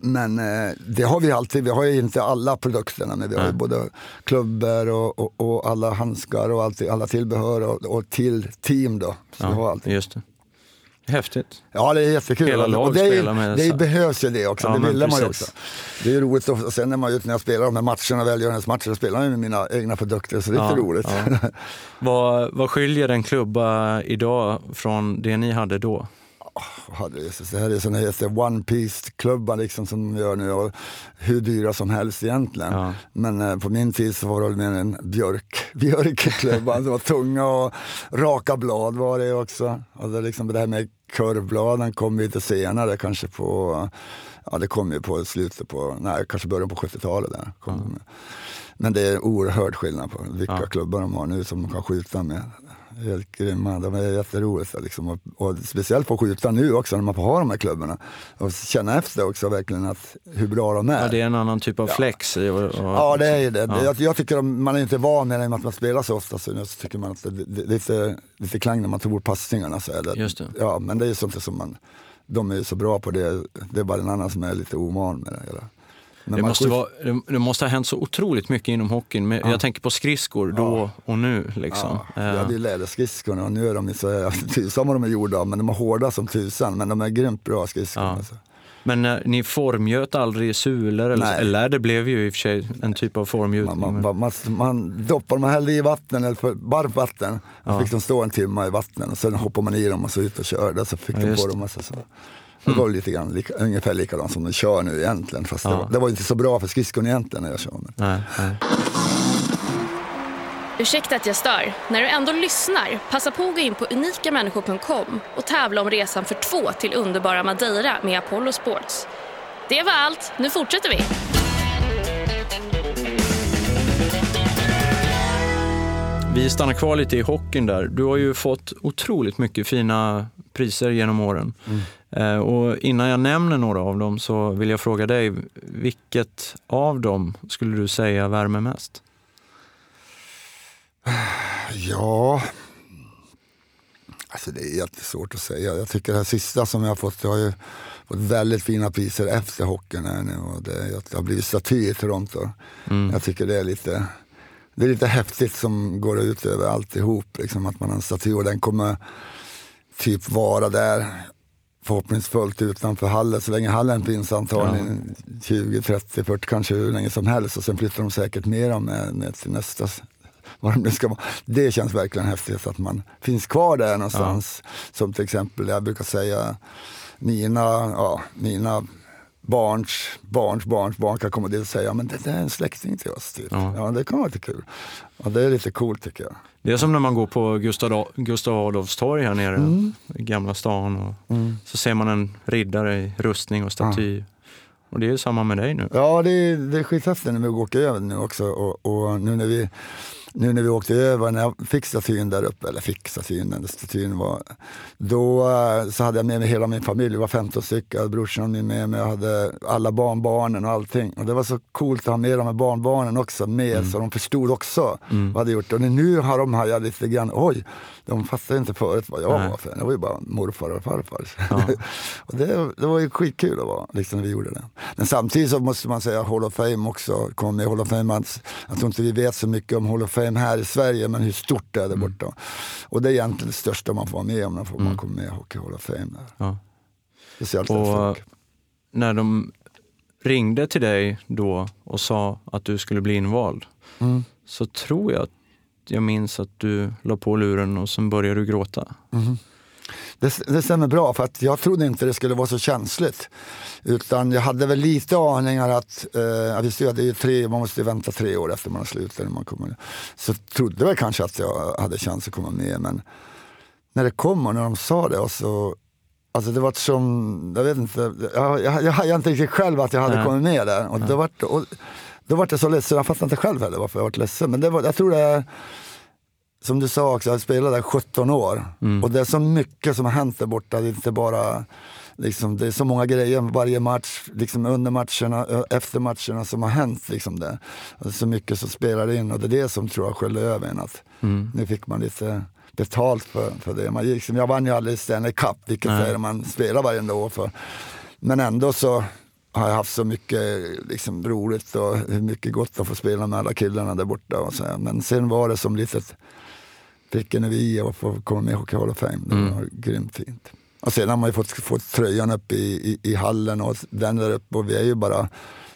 Men eh, det har vi alltid, vi har ju inte alla produkterna men vi har ju både klubbor och, och, och alla handskar och allt, alla tillbehör och, och till team då. Så vi har ja, just det. Häftigt. Ja det är jättekul. Hela och lag det, spelar med det så- behövs ju det också, Ja, det ville man ju också. Det är roligt och sen när man när jag spelar de här matcherna, välgörenhetsmatcher, så spelar jag med mina egna produkter så det är Ja, lite roligt. ja. Vad, vad skiljer en klubba idag från det ni hade då? Det här är såna heter One Piece-klubbar liksom som de gör nu och hur dyra som helst egentligen. Ja. Men eh, på min tid så var det mer en björk, björkklubba som var tunga och raka blad var det också. Och det, liksom, det här med kurvbladen kom lite senare kanske på, ja det kom ju på slutet på, nej kanske början på 70-talet där. Kom de med. Men det är oerhört skillnad på vilka Ja. klubbar de har nu som de kan skjuta med. Helt grymma, de är jätteroliga liksom. och, och speciellt på att skjuta nu också när man får ha de här klubborna. Och känna efter också verkligen att, hur bra de är. Ja, det är en annan typ av flex. i Och, och, Ja det är ju det. Ja. Jag, jag tycker att man är inte van med att man spelar så ofta så nu tycker man att det, det, är lite, lite klang när man tror passningarna. Så är det. Just det. Ja men det är ju sånt som man, de är ju så bra på det, det är bara en annan som är lite ovan med det hela. Det måste, vara, det, måste ha hänt så otroligt mycket inom hockeyn. Men Jag tänker på skridskor då och nu. Liksom. Ja, Eh, hade ju läderskridskorna och nu är de ju så, tusan vad de är gjorda av, men de är hårda som tusan. Men de är grymt bra skridskor. Ja. Alltså. Men eh, ni formgöt aldrig sulor? Eller, eller det blev ju i och för sig en typ av formgjutning. Man, man, man, man doppar, man hällde i vatten, eller för varmt vatten. Ja. fick de stå en timme i vattnet och sen hoppar man i dem och så ut och körde. Så fick Ja, de på dem. Alltså, så. Det var lite grann, lika, ungefär likadant som de kör nu egentligen. Fast det, Ja. var, det var inte så bra för skridskon egentligen när jag kör. Men. Nej, nej. Ursäkta att jag stör. När du ändå lyssnar, passa på att gå in på unikamänniskor.com och tävla om resan för två till underbara Madeira med Apollo Sports. Det var allt. Nu fortsätter vi. Vi stannar kvar lite i hockeyn där. Du har ju fått otroligt mycket fina priser genom åren. Eh, Och innan jag nämner några av dem så vill jag fråga dig, vilket av dem skulle du säga värmer mest? Ja, alltså det är jättesvårt att säga. Jag tycker det här sista som jag har fått, jag har ju fått väldigt fina priser efter hockeyn här nu. Och det, det har blivit staty i Toronto. Jag tycker det är lite det är lite häftigt som går ut över alltihop. Liksom, att man har en staty och den kommer typ vara där förhoppningsfullt utanför hallen så länge hallen finns antagligen 20, 30, 40 kanske hur länge som helst och sen flyttar de säkert med, med till nästa vad de nu ska vara. Det känns verkligen häftigt att man finns kvar där någonstans. Som till exempel, jag brukar säga mina, ja, mina barns barns barns barn kan komma dit och säga men det där är en släkting till oss. Typ. Ja. Ja. det kan vara lite kul. Ja, det är lite coolt tycker jag. Det är som när man går på Gustav, Gustav Adolfs torg här nere i Gamla stan. Och Så ser man en riddare i rustning och staty. Och det är ju samma med dig nu. Ja, det är, det är skithäftigt när vi åker över nu också. Och, och nu, när vi, nu när vi åkte över, när jag fick statyn där uppe, eller fick statyn, statyn var, då eh, så hade jag med mig hela min familj, det var 15 stycken, jag brorsan min med mig, jag hade alla barnbarnen och allting. Och det var så coolt att ha med de här barnbarnen också med, så de förstod också vad jag hade gjort. Och nu har de hajat lite grann, oj, de fattade inte förut vad jag Nej. var för. Det var ju bara morfar och farfar. och det, det var ju skitkul att vara, liksom vi gjorde det. Men samtidigt så måste man säga Hall of Fame också, kom med Hall of Fame. Jag tror inte vi vet så mycket om Hall of Fame här i Sverige, men hur stort det är där borta. Och det är egentligen det största man får vara med om när man kommer med i Hockey Hall of Fame. Där. Ja. Speciellt för Och folk. när de ringde till dig då och sa att du skulle bli invald Mm. så tror jag att jag minns att du la på luren och sen började du gråta. Det, det stämmer bra, för att jag trodde inte det skulle vara så känsligt. Utan jag hade väl lite aningar att, eh, jag att det är ju tre, man måste ju vänta tre år efter man har slutat. När man kommer. Så trodde jag kanske att jag hade chans att komma med. Men när det kom och när de sa det, och så, alltså det var som, jag vet inte, jag, jag, jag inte riktigt själv att jag hade Nej. kommit med där. Och, då var, och, då var det så ledsen, jag fattade inte själv heller varför jag var ledsen. Men det var, jag tror det som du sa också, jag spelade där 17 år. Och det är så mycket som har hänt där borta. Det är inte bara, liksom, det är så många grejer varje match, liksom under matcherna, efter matcherna som har hänt. Liksom det. Och så mycket som spelar in och det är det som tror jag sköljde över en. Att Nu fick man lite betalt för, för det. Man, liksom, jag vann ju aldrig Stanley Cup, vilket Nej. är det man spelar varje år för. Men ändå så har jag haft så mycket liksom, roligt och hur mycket gott att få spela med alla killarna där borta. Och så. Men sen var det som litet pricken över i att få komma med i Hockey Hall of Fame. Det var grymt fint. Och sen har man ju fått, fått tröjan upp i, i, i hallen och den där uppe och vi är ju bara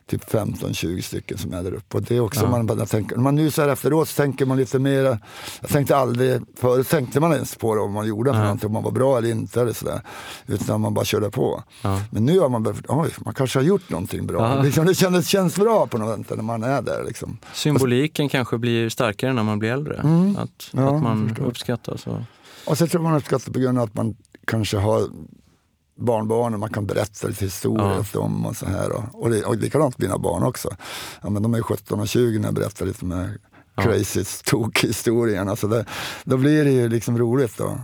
typ 15-20 stycken som är där uppe. Och det är också Ja. man bara tänker, man nu så här efteråt så tänker man lite mer, jag tänkte aldrig, förut tänkte man ens på det, vad man gjorde för Nej. någonting, om man var bra eller inte eller sådär. Utan man bara körde på. Ja. Men nu har man bara, oj, man kanske har gjort någonting bra. Ja. Liksom, det känns, känns bra på något sätt när man är där. Liksom. Symboliken kanske blir starkare när man blir äldre. Att, Mm. Ja, att jag man förstår. uppskattas. Och, Och så tror man uppskattar på grund av att man kanske har barnbarn och man kan berätta lite historier Ja. efter dem och så här. Och, och, det, och likadant mina barn också. Ja, men de är 17 och 20 när jag berättar lite med Ja. crazy tok-historien. Alltså det, då blir det ju liksom roligt då.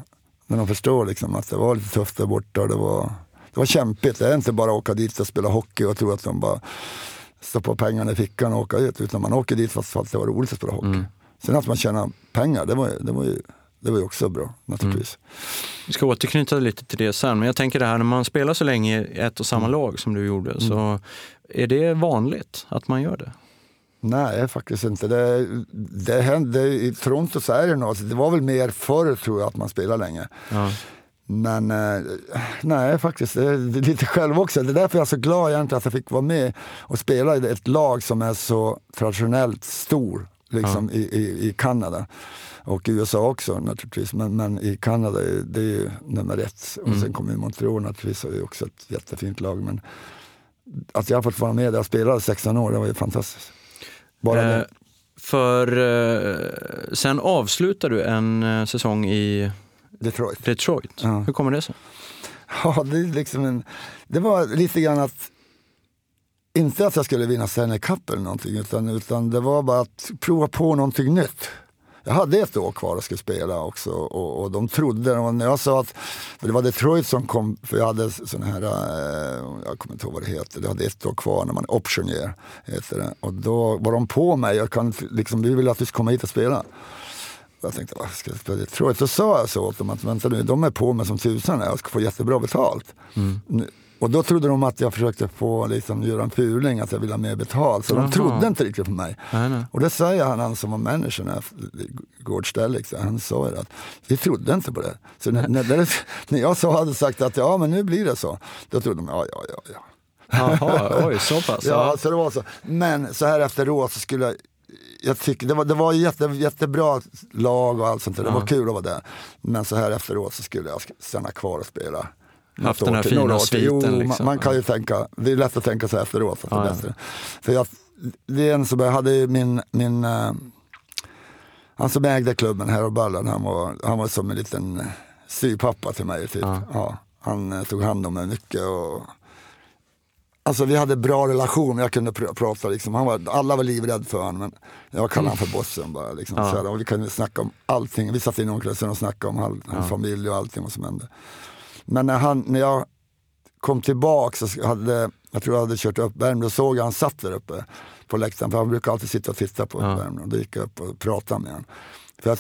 När de förstår liksom att det var lite tufft där borta. Det, var, det var kämpigt. Det är inte bara att åka dit och spela hockey och tro att de bara stoppar pengarna i fickan och åker ut. Utan man åker dit fast för att det var roligt att spela hockey. Mm. Sen att man tjänar pengar, det var, det var, ju, det var ju också bra naturligtvis. Vi ska återknyta lite till det sen, men jag tänker det här när man spelar så länge i ett och samma Mm. lag som du gjorde, så är det vanligt att man gör det? Nej, faktiskt inte. Det, det hände, I Toronto så är det nog, alltså, det var väl mer förr tror jag att man spelade länge. Ja. Men eh, nej, faktiskt, det är lite själv också. Det är därför jag är så glad egentligen att jag fick vara med och spela i ett lag som är så traditionellt stor liksom, ja. i, i, i Kanada. Och i USA också naturligtvis, men, men i Kanada det är ju nummer ett. Och mm. sen kommer Montreal naturligtvis, det är också ett jättefint lag. Men att jag har fått vara med där och spela 16 år, det var ju fantastiskt. Bara eh, för eh, sen avslutar du en eh, säsong i Detroit. Detroit. Ja. Hur kommer det sig? Ja, det, liksom en, det var lite grann att, inte att jag skulle vinna Stanley Cup eller någonting, utan, utan det var bara att prova på någonting nytt jag hade ett år kvar och skulle spela också och, och de trodde, och när jag sa att, det var Detroit som kom, för jag hade sån här, eh, jag kommer inte ihåg vad det heter, jag hade ett år kvar när man option year, heter det. Och då var de på mig, jag kan, liksom, vi vill att du ska komma hit och spela. Jag tänkte, vad ska jag spela Detroit? Då sa jag så åt dem att vänta nu, de är på mig som tusan, jag ska få jättebra betalt. Mm. Och då trodde de att jag försökte få liksom, göra en fuling, att jag ville ha mer betalt. Så Aha. de trodde inte riktigt på mig. Nej, nej. Och det säger han, han som var manager, Gård Stellix, han sa att vi trodde inte på det. Så när, när, när jag så hade sagt att ja men nu blir det så, då trodde de ja ja ja. ja. Jaha, oj så pass. ja, så det var så. Men så här efteråt så skulle jag jag tycker, det var, det var jätte, jättebra lag och allt sånt där. Det var kul att vara där. Men så här efteråt så skulle jag stanna kvar och spela haft den här till, fina sviten. Jo, liksom. man, kan ju tänka, det är lätt att tänka sig efteråt. Att ja, det, För jag, det är en som jag hade min, min uh, han som ägde klubben, Harold Ballan, han var, han var som en liten styvpappa till mig. Typ. Ja. ja han uh, tog hand om mig mycket. Och, Alltså vi hade bra relation, jag kunde pr prata liksom. Han var, alla var livrädda för honom men jag kallade honom för bossen bara. Liksom, ja. och vi kunde snacka om allting. Vi satt i omklädningsrummet och snackade om all, hans ja. familj och allting vad som hände. Men när, han, när jag kom tillbaka, så hade, jag tror jag hade kört upp Värmdö, då såg jag han satt där uppe på läktaren. För han brukar alltid sitta och titta på ja. Värmdö. Då gick jag upp och pratade med honom. För jag,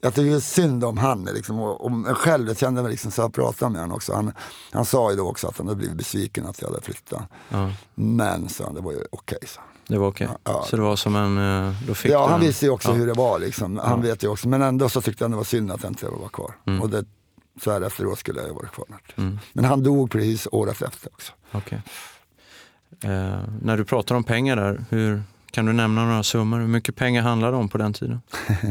jag tycker synd om han liksom, och, och själv. Jag kände mig liksom så jag pratade med honom också. Han, han sa ju då också att han hade blivit besviken att jag hade flyttat. Ja. Men så, det var ju okej. Okay, Det var okej? Okay. Ja, så det var som en... Eh, då fick ja, han visste ju också hur det var. Liksom. Han vet ju också. Men ändå så tyckte han det var synd att jag inte var kvar. Mm. Och det så här efteråt skulle jag varit kvar. Mm. Men han dog precis året efter också. Okay. Eh, när du pratar om pengar där, hur, kan du nämna några summor? Hur mycket pengar handlade det om på den tiden?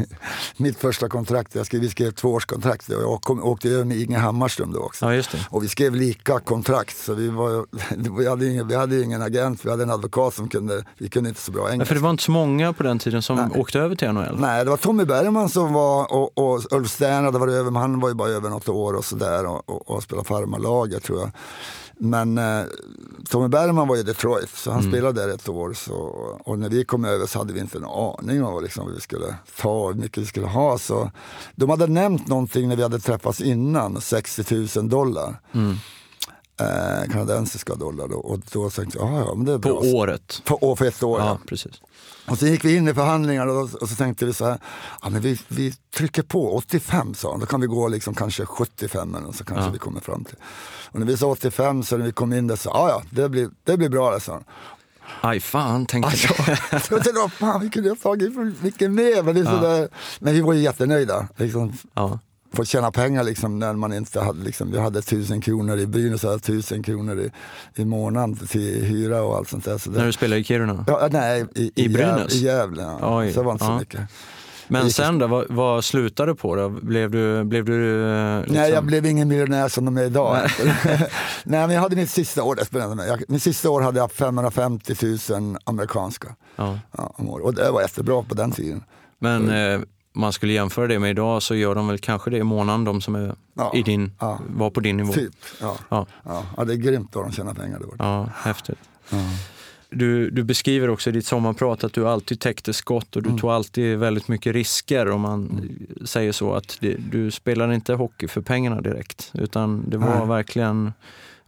Mitt första kontrakt, jag skrev, vi skrev tvåårskontrakt jag kom, åkte över med Inge Hammarström då också. Ja. Och vi skrev lika kontrakt så vi, var, vi, hade ingen, vi hade ingen agent, vi hade en advokat som kunde, vi kunde inte så bra engelska. Ja, för det var inte så många på den tiden som Nej. åkte över till NHL? Nej, det var Tommy Bergman som var och, och Ulf Stern hade varit över, men han var ju bara över något år och sådär och, och, och spelade farmarlaget tror jag. Men eh, Tommy Bergman var i Detroit, så han mm. spelade där ett år. Så, och när vi kom över så hade vi inte en aning om liksom, vad vi skulle ta och hur mycket vi skulle ha. Så, de hade nämnt någonting när vi hade träffats innan, 60 000 dollar. Mm. Eh, kanadensiska dollar. Då. Och då tänkte jag, ja men det är bra. På året? På, för ett år, ja. precis. Och så gick vi in i förhandlingar och, och så tänkte vi så här, ja, men vi, vi trycker på 85 sa han, då kan vi gå liksom kanske 75 eller så kanske ja. vi kommer fram till. Och när vi sa 85 så när vi kom in där så, ja ja, det blir, det blir bra det sa han. Aj fan, tänkte jag. jag tänkte, fan vi kunde ha tagit mycket mer. Men, det är ja. sådär, men vi var ju jättenöjda. Liksom. Ja få tjäna pengar liksom när man inte hade, liksom, vi hade tusen kronor i Brynäs, hade tusen kronor i, i månaden till hyra och allt sånt där. Så när du spelade i Kiruna? Ja, nej, i, i, I Brynäs? I Gävle, ja. Oj, så det var inte ja. så mycket. Men sen då, vad, vad slutade du på då? Blev du... Blev du liksom... Nej, jag blev ingen miljonär som de är idag. Nej, nej men jag hade mitt sista år, jag, mitt sista år hade jag 550 000 amerikanska ja. Ja, om året. Och det var jättebra på den tiden. Men eh, man skulle jämföra det med idag så gör de väl kanske det i månaden, de som är ja, i din, ja. var på din nivå. Typ, ja. Ja. Ja. det är grymt vad de tjänar pengar. Det ja, häftigt. Du, du beskriver också i ditt sommarprat att du alltid täckte skott och du mm. tog alltid väldigt mycket risker om man mm. säger så. att det, Du spelade inte hockey för pengarna direkt utan det var Nej. verkligen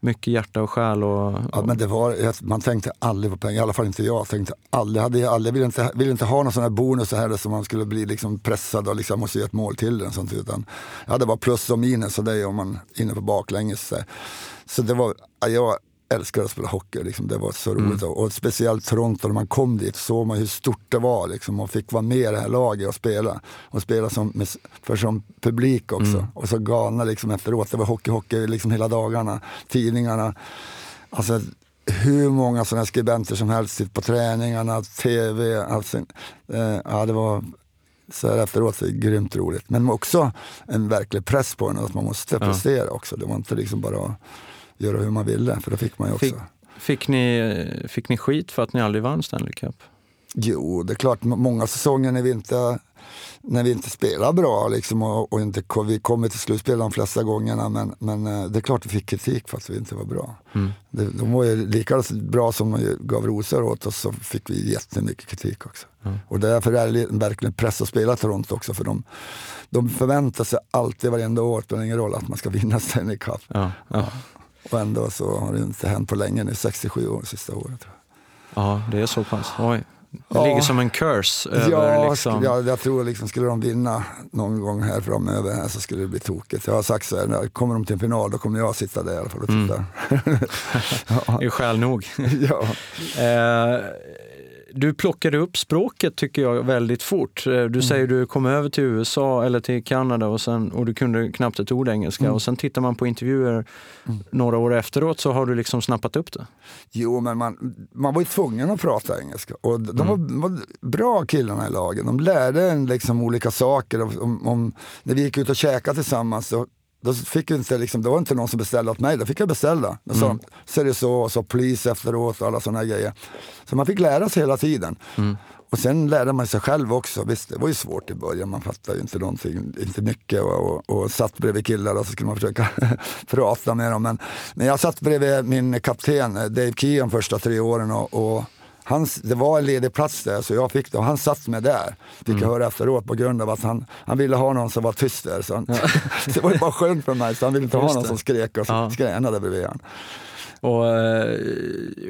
mycket hjärta och själ. Och, och... Ja, men det var, man tänkte aldrig på pengar, i alla fall inte jag. tänkte aldrig, hade jag aldrig, ville, inte, ville inte ha någon sån här bonus så här som man skulle bli liksom pressad och liksom måste ge ett mål till. Och sånt, utan jag hade bara plus och minus och det är om man är inne på baklänges. Så det var, jag, älskade att spela hockey. Liksom. Det var så roligt. Och, och speciellt Toronto, när man kom dit såg man hur stort det var. Liksom, och fick vara med i det här laget och spela. Och spela som, för som publik också. Och så galna liksom, efteråt. Det var hockey, hockey liksom hela dagarna. Tidningarna. Alltså, hur många sådana skribenter som helst på träningarna, tv. Alltså, eh, ja, det var så här efteråt så är det grymt roligt. Men också en verklig press på en att man måste prestera också. Det var inte liksom bara göra hur man ville, för det fick man ju också. Fick, fick, ni, fick ni skit för att ni aldrig vann Stanley Cup? Jo, det är klart, många säsonger när vi inte, när vi inte spelar bra liksom, och, och inte, vi kommer till slutspel de flesta gångerna, men, men eh, det är klart vi fick kritik för att vi inte var bra. Mm. Det, de var ju lika bra som de gav rosor åt oss så fick vi jättemycket kritik också. Mm. Och därför är det verkligen press att spela Toronto också, för de, de förväntar sig alltid varenda år, spelar ingen roll, att man ska vinna Stanley Cup. Ja, ja. Och ändå så har det inte hänt på länge nu, 67 år sista året. Tror jag. ja, det är så pass. Oj. Det Ja. ligger som en curse över Ja, liksom... skulle- jag, jag tror liksom, skulle de vinna någon gång här framöver här så skulle det bli tokigt. Jag har sagt så här, kommer de till en final då kommer jag sitta där i alla fall och titta. Det är skäl nog. ja. Eh, du plockade upp språket tycker jag väldigt fort. Eh, Du säger du kom över till USA eller till Kanada och, sen, och du kunde knappt ett ord engelska och sen tittar man på intervjuer några år efteråt så har du liksom snappat upp det. Jo, men man, man var ju tvungen att prata engelska. Och de var, var bra killarna i lagen. De lärde en liksom olika saker. Om, om, när vi gick ut och käkade tillsammans så då fick inte, liksom, det var inte någon som beställde åt mig, då fick jag beställa. Då sa de, så är det så, och så polis efteråt och alla sådana grejer. Så man fick lära sig hela tiden. Och sen lärde man sig själv också. Visst, det var ju svårt i början, man fattade ju inte någonting, inte mycket. Och, och, och satt bredvid killar och så skulle man försöka prata med dem. Men, men jag satt bredvid min kapten eh, Dave de första tre åren och, och hans, det var en ledig plats där så jag fick det och han satt med där. Fick jag höra efteråt på grund av att han, han ville ha någon som var tyst där. Så han, det var ju bara skönt för mig så han ville inte ha Just någon det. som skrek och Ja. skränade bredvid han. Och eh,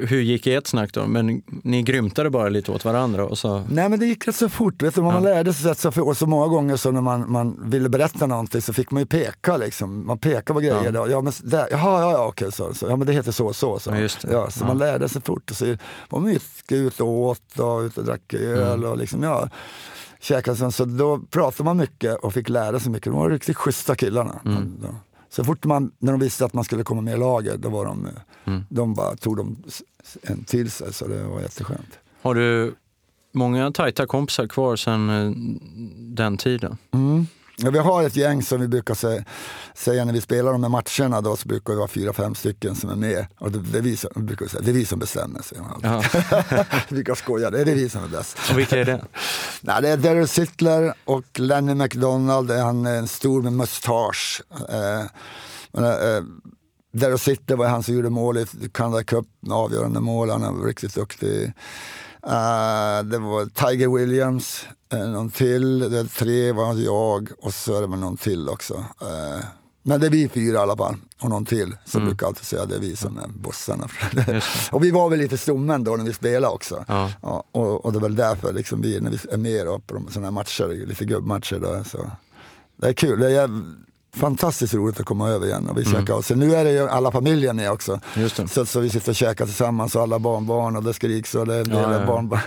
hur gick ert snack då? Men ni grymtade bara lite åt varandra och så... Nej men det gick rätt så fort, vet du, man lärde sig rätt så fort. Och så många gånger så när man, man ville berätta någonting så fick man ju peka liksom. Man pekade på grejer. Ja. Ja. Ja, men där, jaha, ja, ja, okej, så, så. Ja men det heter så och så. så. Ja. Ja, så Ja. man lärde sig fort. Och så var man ute och åt och ute och drack öl Mm. och liksom, ja. Käkade sen, så då pratade man mycket och fick lära sig mycket. De var riktigt schyssta killarna. Mm. Så fort man, när de visste att man skulle komma med i laget, då var de, Mm. de bara tog dem s- en till sig. Så det var jätteskönt. Har du många tajta kompisar kvar sedan eh, den tiden? Mm. Ja, vi har ett gäng som vi brukar säga, säga när vi spelar de här matcherna, då, så brukar det vara fyra, fem stycken som är med. Och det, det, är, vi som, brukar säga, det är vi som bestämmer, säger man alltid. Ja. vi brukar skoja, det är vi som är bäst. Och vilka är det? Nej, det är Daryl Sittler och Lenny McDonald, är han är en stor med mustasch. Eh, men, eh, Daryl Sittler var han som gjorde mål i Canada Cup, avgörande mål, han var riktigt duktig. Eh, det var Tiger Williams, eh, någon till, det tre var jag och så är det någon till också. Eh, men det är vi fyra i alla fall, och någon till. Så jag brukar alltid säga det är vi som är bossarna. Och vi var väl lite stommen då när vi spelade också. Ja. Ja, och, och det är väl därför liksom vi, när vi är med då, på sådana här matcher, lite gubbmatcher, då, så det är kul. Det är fantastiskt roligt att komma över igen och vi käkar. Och sen nu är det ju alla familjer med också. Så, så vi sitter och käkar tillsammans och alla barnbarn och det skriks och det är Ja, ja. Barn,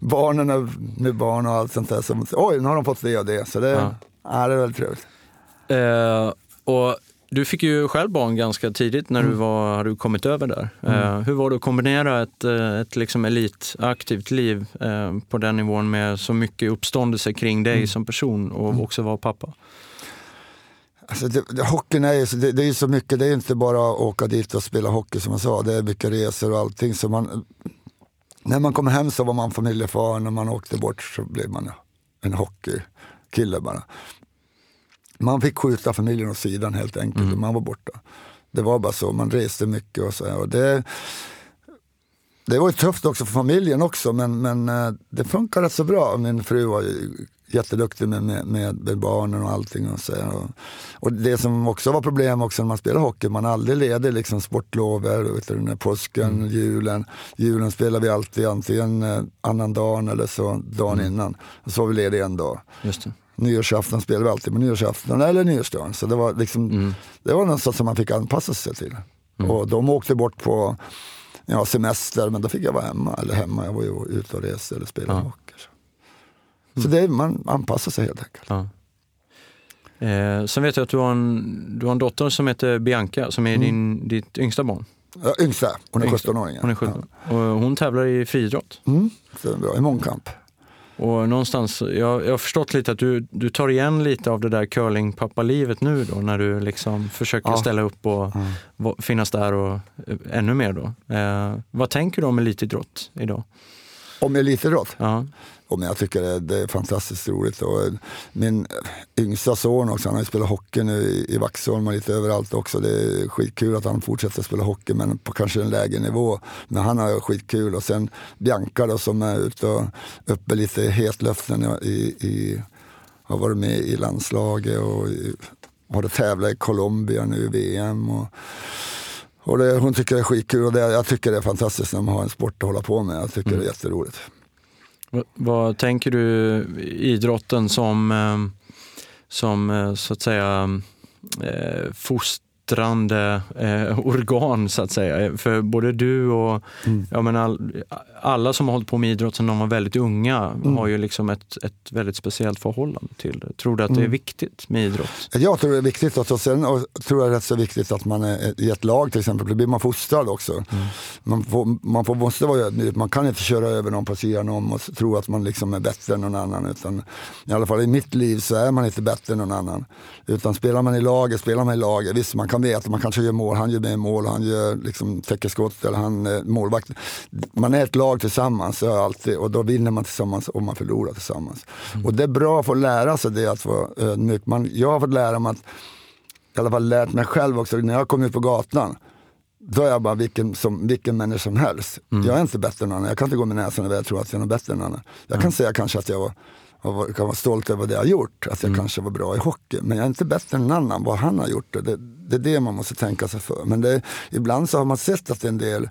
barnen med barn och allt sånt där. Så, oj, nu har de fått det och det. Så det, Ja. ja. det är väldigt trevligt. Eh, och du fick ju själv barn ganska tidigt när du Mm. var, hade kommit över där. Eh, hur var det att kombinera ett, eh, ett liksom elitaktivt liv eh, på den nivån med så mycket uppståndelse kring dig Mm. som person och också vara pappa? Alltså det, det, hockeyn är ju så, det, det är så mycket, det är inte bara att åka dit och spela hockey som jag sa, det är mycket resor och allting. Så man, när man kom hem så var man familjefar, när man åkte bort så blev man en hockeykille bara. Man fick skjuta familjen åt sidan helt enkelt, man var borta. Det var bara så, man reste mycket och så. Och det, det var ju tufft också för familjen också, men, men eh, det funkar rätt så bra. Min fru var jätteduktig med, med, med, barnen och allting. Och, så, och, och det som också var problem också när man spelar hockey, man är aldrig ledig liksom sportlover, vet du, påsken, julen. Julen spelar vi alltid antingen eh, annan dagen eller så dagen innan. Och så var vi lediga en dag. Just det. Nyårsafton spelade vi alltid på nyårsafton eller nyårsdagen. Så det var, liksom, det var något som man fick anpassa sig till. Mm. Och de åkte bort på ja, semester, men då fick jag vara hemma. Eller hemma, jag var ju ute och reste eller spelade ja. hockey. Så, så det, man anpassar sig helt enkelt. Ja. Eh, sen vet jag att du har, en, du har en dotter som heter Bianca, som är mm. din, ditt yngsta barn. Ja, yngsta, hon är 17-åring. Hon är 17. Ja. Och hon tävlar i friidrott. Mm, det är bra, i mångkamp. Och någonstans, jag, jag har förstått lite att du, du tar igen lite av det där curling-pappa-livet nu då, när du liksom försöker ja. ställa upp och mm. finnas där och eh, ännu mer då. Eh, vad tänker du om elitidrott idag? Om elitidrott? Ja. Och jag tycker det, det, är fantastiskt roligt. Och min yngsta son också, han har ju spelat hockey nu i, i Vaxholm och lite överallt också. Det är skitkul att han fortsätter spela hockey men på kanske en lägre nivå. Men han har skitkul. Och sen Bianca då, som är ute och uppe lite i hetluften i, i, har varit med i landslaget och har tävlat i Colombia nu i VM. Och, och det, hon tycker det är skitkul och det, jag tycker det är fantastiskt när man har en sport att hålla på med. Jag tycker mm. det är jätteroligt. Vad tänker du idrotten som, eh, som eh, så att säga eh, fost fostrande eh, organ så att säga. För både du och mm. ja, men all, alla som har hållit på med idrott sedan de var väldigt unga mm. har ju liksom ett, ett väldigt speciellt förhållande till det. Tror du att det är mm. viktigt med idrott? Jag tror det är viktigt och sen och tror jag det är så viktigt att man är i ett lag till exempel. Då blir man fostrad också. Mm. Man, får, man får, måste vara ödmjuk. Man kan inte köra över någon på sidan om och tro att man liksom är bättre än någon annan. Utan, I alla fall i mitt liv så är man inte bättre än någon annan. Utan spelar man i laget, spelar man i laget. Visst, man kan veta att man kanske gör mål. Han gör mer mål, han gör liksom, täcker skott eller han är målvakt. Man är ett lag tillsammans alltid, och då vinner man tillsammans och man förlorar tillsammans. Mm. Och det är bra att få lära sig det, att vara ödmjuk. Man, jag har fått lära mig att, i alla fall lärt mig själv också, när jag kom ut på gatan då är jag bara vilken, som, vilken människa som helst. Mm. Jag är inte bättre än någon annan. Jag kan inte gå med näsan över jag tror att jag är bättre än någon annan. Jag mm. kan säga kanske att jag var och kan vara stolt över det jag har gjort. Att jag mm. kanske var bra i hockey. Men jag är inte bättre än någon annan, vad han har gjort. Det, det är det man måste tänka sig för. Men det, ibland så har man sett att en del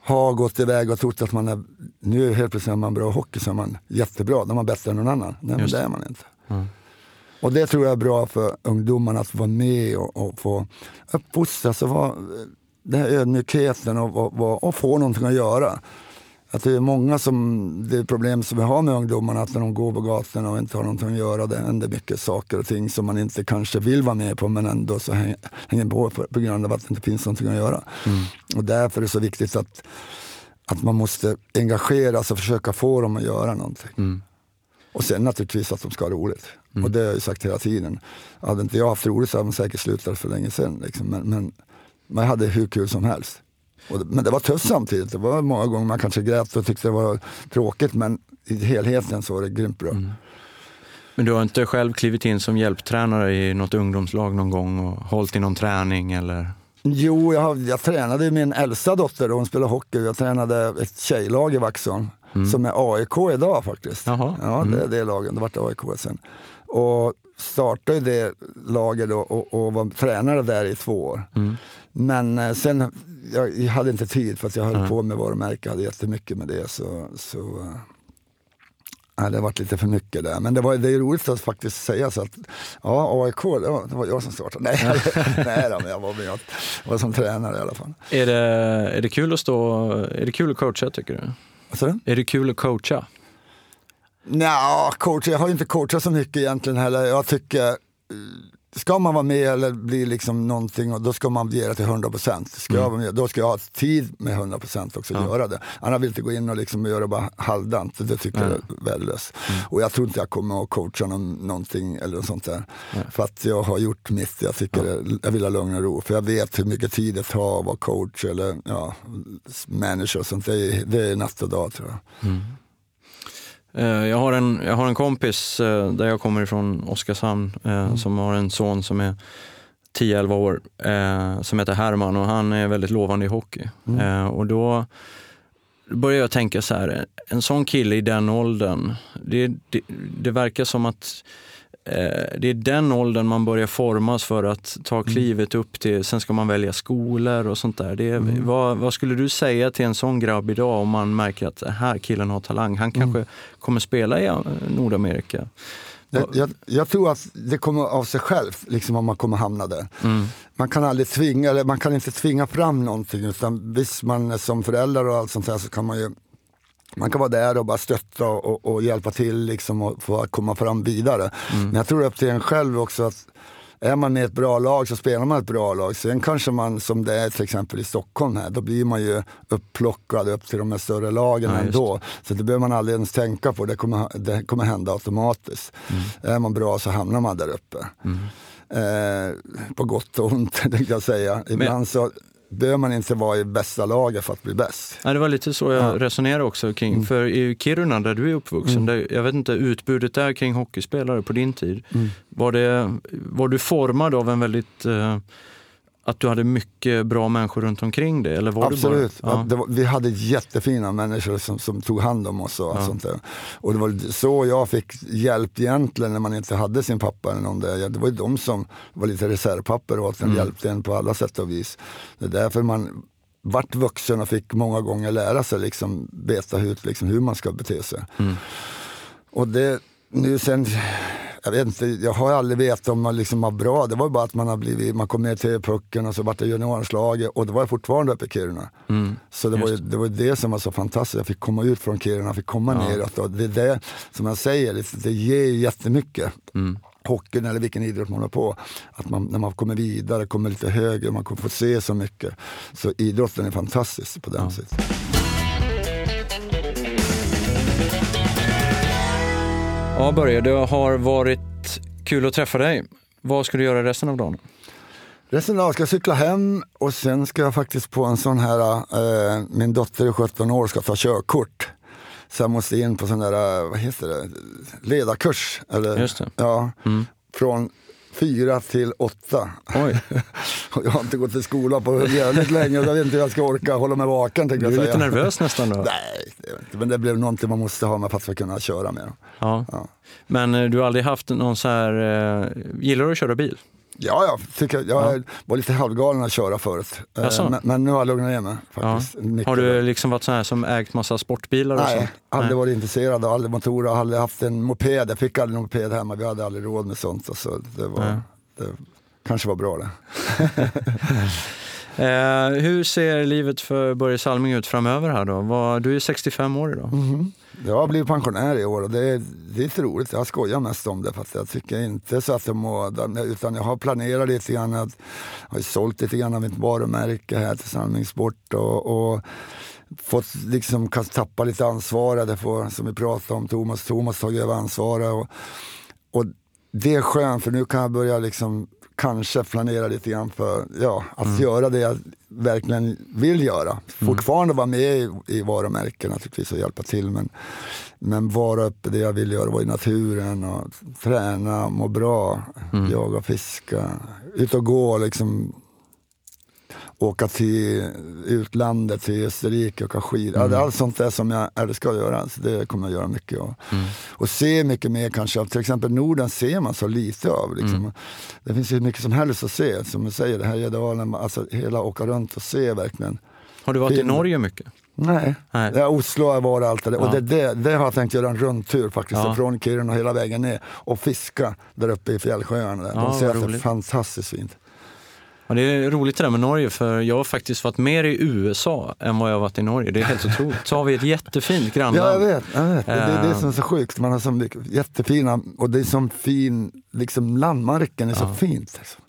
har gått iväg och trott att man är, nu helt plötsligt är man bra i hockey så är man jättebra, då är man bättre än någon annan. Nej men det är man inte. Mm. Och det tror jag är bra för ungdomarna att vara med och, och få uppfostras och vara, den här ödmjukheten och, och, och, och få någonting att göra att det är många som, det problem som vi har med ungdomarna, att när de går på gatorna och inte har någonting att göra, det händer mycket saker och ting som man inte kanske vill vara med på men ändå så hänger på på, på grund av att det inte finns någonting att göra. Mm. Och därför är det så viktigt att, att man måste engagera sig och försöka få dem att göra någonting. Mm. Och sen naturligtvis att de ska ha roligt. Mm. Och det har jag sagt hela tiden. Hade inte jag haft roligt så hade man säkert slutat för länge sedan. Liksom. Men, men man hade hur kul som helst. Och, men det var tufft samtidigt. Det var många gånger man kanske grät och tyckte det var tråkigt men i helheten så var det grymt bra. Mm. Men du har inte själv klivit in som hjälptränare i något ungdomslag någon gång och hållit i någon träning eller? Jo, jag, jag tränade min äldsta dotter, hon spelar hockey. Jag tränade ett tjejlag i Vaxholm mm. som är AIK idag faktiskt. Jaha. Ja, det är mm. det laget. Det vart AIK sen. Och startade det laget och, och, och var tränare där i två år. Mm. Men eh, sen, jag, jag, hade inte tid för att jag höll mm. på med varumärke, hade jättemycket med det. Så, så äh, det har varit lite för mycket där. Men det, var, det är roligt att faktiskt säga så att ja, AIK, det var, det var jag som startade. Nej, nej då, men jag var med jag var som tränare i alla fall. Är det, är det kul att stå, är det kul att coacha tycker du? Du? Är det kul att coacha? Nja, coach, jag har inte coachat så mycket egentligen heller. Jag tycker ska man vara med eller bli liksom någonting, då ska man ge det till 100 procent. Ska mm. då ska jag ha tid med 100 procent också att ja. göra det. Annars vill jag inte gå in och liksom göra bara halvdant. Det tycker mm. jag är värdelöst. Mm. Och jag tror inte jag kommer att coacha någon, någonting eller något sånt där. För att jag har gjort mitt. Jag, tycker ja. jag vill ha lugn och ro. För jag vet hur mycket tid det tar att vara coach eller ja, manager och sånt. Det är, det är natt och dag tror jag. Eh, jag har en, jag har en kompis eh, där jag kommer ifrån, Oskarshamn, eh, mm. som har en son som är 10-11 år, som heter Herman och han är väldigt lovande i hockey. Mm. Och då börjar jag tänka så här, en sån kille i den åldern, det, det, det verkar som att det är den åldern man börjar formas för att ta mm. klivet upp till, sen ska man välja skolor och sånt där. Det mm. vad, vad, skulle du säga till en sån grabb idag om man märker att den här killen har talang? Han kanske mm. kommer spela i Nordamerika. Jag, jag, jag, tror att det kommer av sig själv, liksom om man kommer hamna där. Mm. Man kan aldrig tvinga, eller man kan inte tvinga fram någonting. Utan visst, man som förälder och allt sånt där så kan man ju man kan vara där och bara stötta och, och, hjälpa till liksom och få komma fram vidare. Mm. Men jag tror upp till en själv också att är man med ett bra lag så spelar man ett bra lag. Sen kanske man, som det är till exempel i Stockholm här, då blir man ju upplockad upp till de här större lagen ja, ändå. Så det behöver man aldrig ens tänka på, det kommer, det kommer hända automatiskt. Mm. Är man bra så hamnar man där uppe. Mm. Eh, på gott och ont, tänkte jag säga. Ibland Men... så behöver man inte vara i bästa laget för att bli bäst. Ja, det var lite så jag ja. resonerade också kring. Mm. För i Kiruna där du är uppvuxen, mm. där, jag vet inte utbudet där kring hockeyspelare på din tid. Mm. Var, det, var du formad av en väldigt eh, att du hade mycket bra människor runt omkring dig? Eller var Absolut. Bara, ja. var, vi hade jättefina människor som, som tog hand om oss. Och, ja. sånt där. och det var så jag fick hjälp egentligen när man inte hade sin pappa. Eller någon där. Det var ju de som var lite reservpapper åt en, mm. hjälpte en på alla sätt och vis. Det är därför man vart vuxen och fick många gånger lära sig liksom, veta ut liksom, hur man ska bete sig. Mm. Och det, nu sen jag vet inte, jag har aldrig vetat om man liksom var bra. Det var bara att man har blivit, man kom ner till pucken och så vart det juniorlandslaget och det var fortfarande uppe i Kiruna. Mm, så det var, ju, det var det som var så fantastiskt, jag fick komma ut från Kiruna, fick komma ja. neråt. Och det är det som jag säger, det ger jättemycket. Mm hockeyn eller vilken idrott man har på. Att man, när man kommer vidare, kommer lite högre, man kommer få se så mycket. Så idrotten är fantastisk på den ja. sättet. Ja, Börje, det har varit kul att träffa dig. Vad ska du göra resten av dagen? Resten av dagen ska jag cykla hem och sen ska jag faktiskt på en sån här, eh, min dotter är 17 år ska ta körkort. Så jag måste in på sån där, vad heter det, ledarkurs. Eller, Just det. Ja, mm. Från fyra till åtta. Oj. jag har inte gått till skolan på jävligt länge jag vet inte hur jag ska orka hålla mig vaken. Du är säga. lite nervös nästan då? Nej, det men det blev någonting man måste ha med för att kunna köra med. Ja. ja. Men eh, du har aldrig haft någon så här, eh, gillar du att köra bil? Ja, jag, tycker, jag ja. var lite halvgalen att köra förut. Eh, men, men, nu har jag lugnat ner mig. Faktiskt. Ja. Har du liksom varit sån här som ägt massa sportbilar? Nej, och så? aldrig Nej. varit intresserad av aldrig motorer, aldrig haft en moped. Jag fick aldrig en moped hemma, vi hade aldrig råd med sånt. Så det, var, det kanske var bra det. eh, hur ser livet för Börje Salming ut framöver här då? du är 65 år idag. Mm -hmm. Jag har blivit pensionär i år och det är, lite roligt. Jag skojar mest om det för att jag tycker inte så att jag mår, utan jag har planerat lite grann. Jag har sålt lite grann av mitt varumärke här till Salmingsport och, och fått liksom kanske tappa lite ansvar. Det som vi pratade om, Thomas, Thomas tagit över ansvaret. Och, och det är skönt för nu kan jag börja liksom kanske planera lite grann för ja, att mm. göra det jag verkligen vill göra. Mm. Fortfarande vara med i, i varumärken naturligtvis och hjälpa till men, men vara uppe det jag vill göra, vara i naturen och träna, må bra, mm. jaga, fiska, ut och gå liksom åka till utlandet, till Österrike, åka skidor. Mm. Allt sånt där som jag älskar att göra, så det kommer jag göra mycket av. Mm. Och se mycket mer kanske. Till exempel Norden ser man så lite av. Liksom. Mm. Det finns ju mycket som helst att se. Som du säger, Härjedalen, alltså hela åka runt och se verkligen. Har du varit film. i Norge mycket? Nej, Nej. Ja, Oslo har varit allt det ja. Och det, det, det, har jag tänkt göra en rundtur faktiskt. Ja. Från Kiruna hela vägen ner och fiska där uppe i fjällsjöarna. Ja, De ser att det är fantastiskt fint. Ja, det är roligt det där med Norge för jag har faktiskt varit mer i USA än vad jag varit i Norge. Det är helt otroligt. Så har vi ett jättefint grannland. Ja, jag vet. Jag vet. Det, är det som är så sjukt. Man har så mycket, jättefina, och det är så fin, liksom landmarken är så fint. Liksom.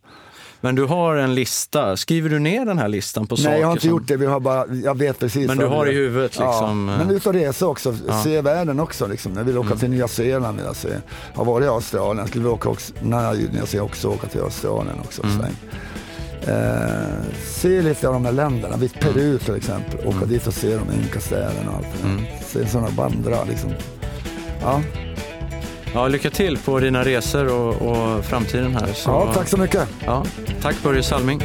Men du har en lista. Skriver du ner den här listan på saker? Nej, jag har inte som... gjort det. Vi har bara, jag vet precis. Men du har i huvudet liksom? Ja, men ut och resa också. Ja. Se världen också. Liksom. Jag vill åka mm. till Nya Zeeland. Vill jag se. Har varit i Australien. Jag skulle vilja åka också, när jag ska också åka till Australien också. Mm. Eh, se lite av de här länderna, vid Peru till exempel. Åka mm. dit och se de inkastäderna och allt det mm. Se sådana vandra liksom. Ja. Ja, lycka till på dina resor och, och framtiden här. Så, ja, tack så mycket. Ja, tack Börje Salming.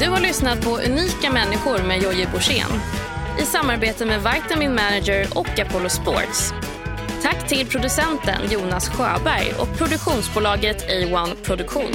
Du har lyssnat på Unika människor med Jojje Borssén i samarbete med Vitamin Manager och Apollo Sports. Tack till producenten Jonas Sjöberg och produktionsbolaget A1 Produktion.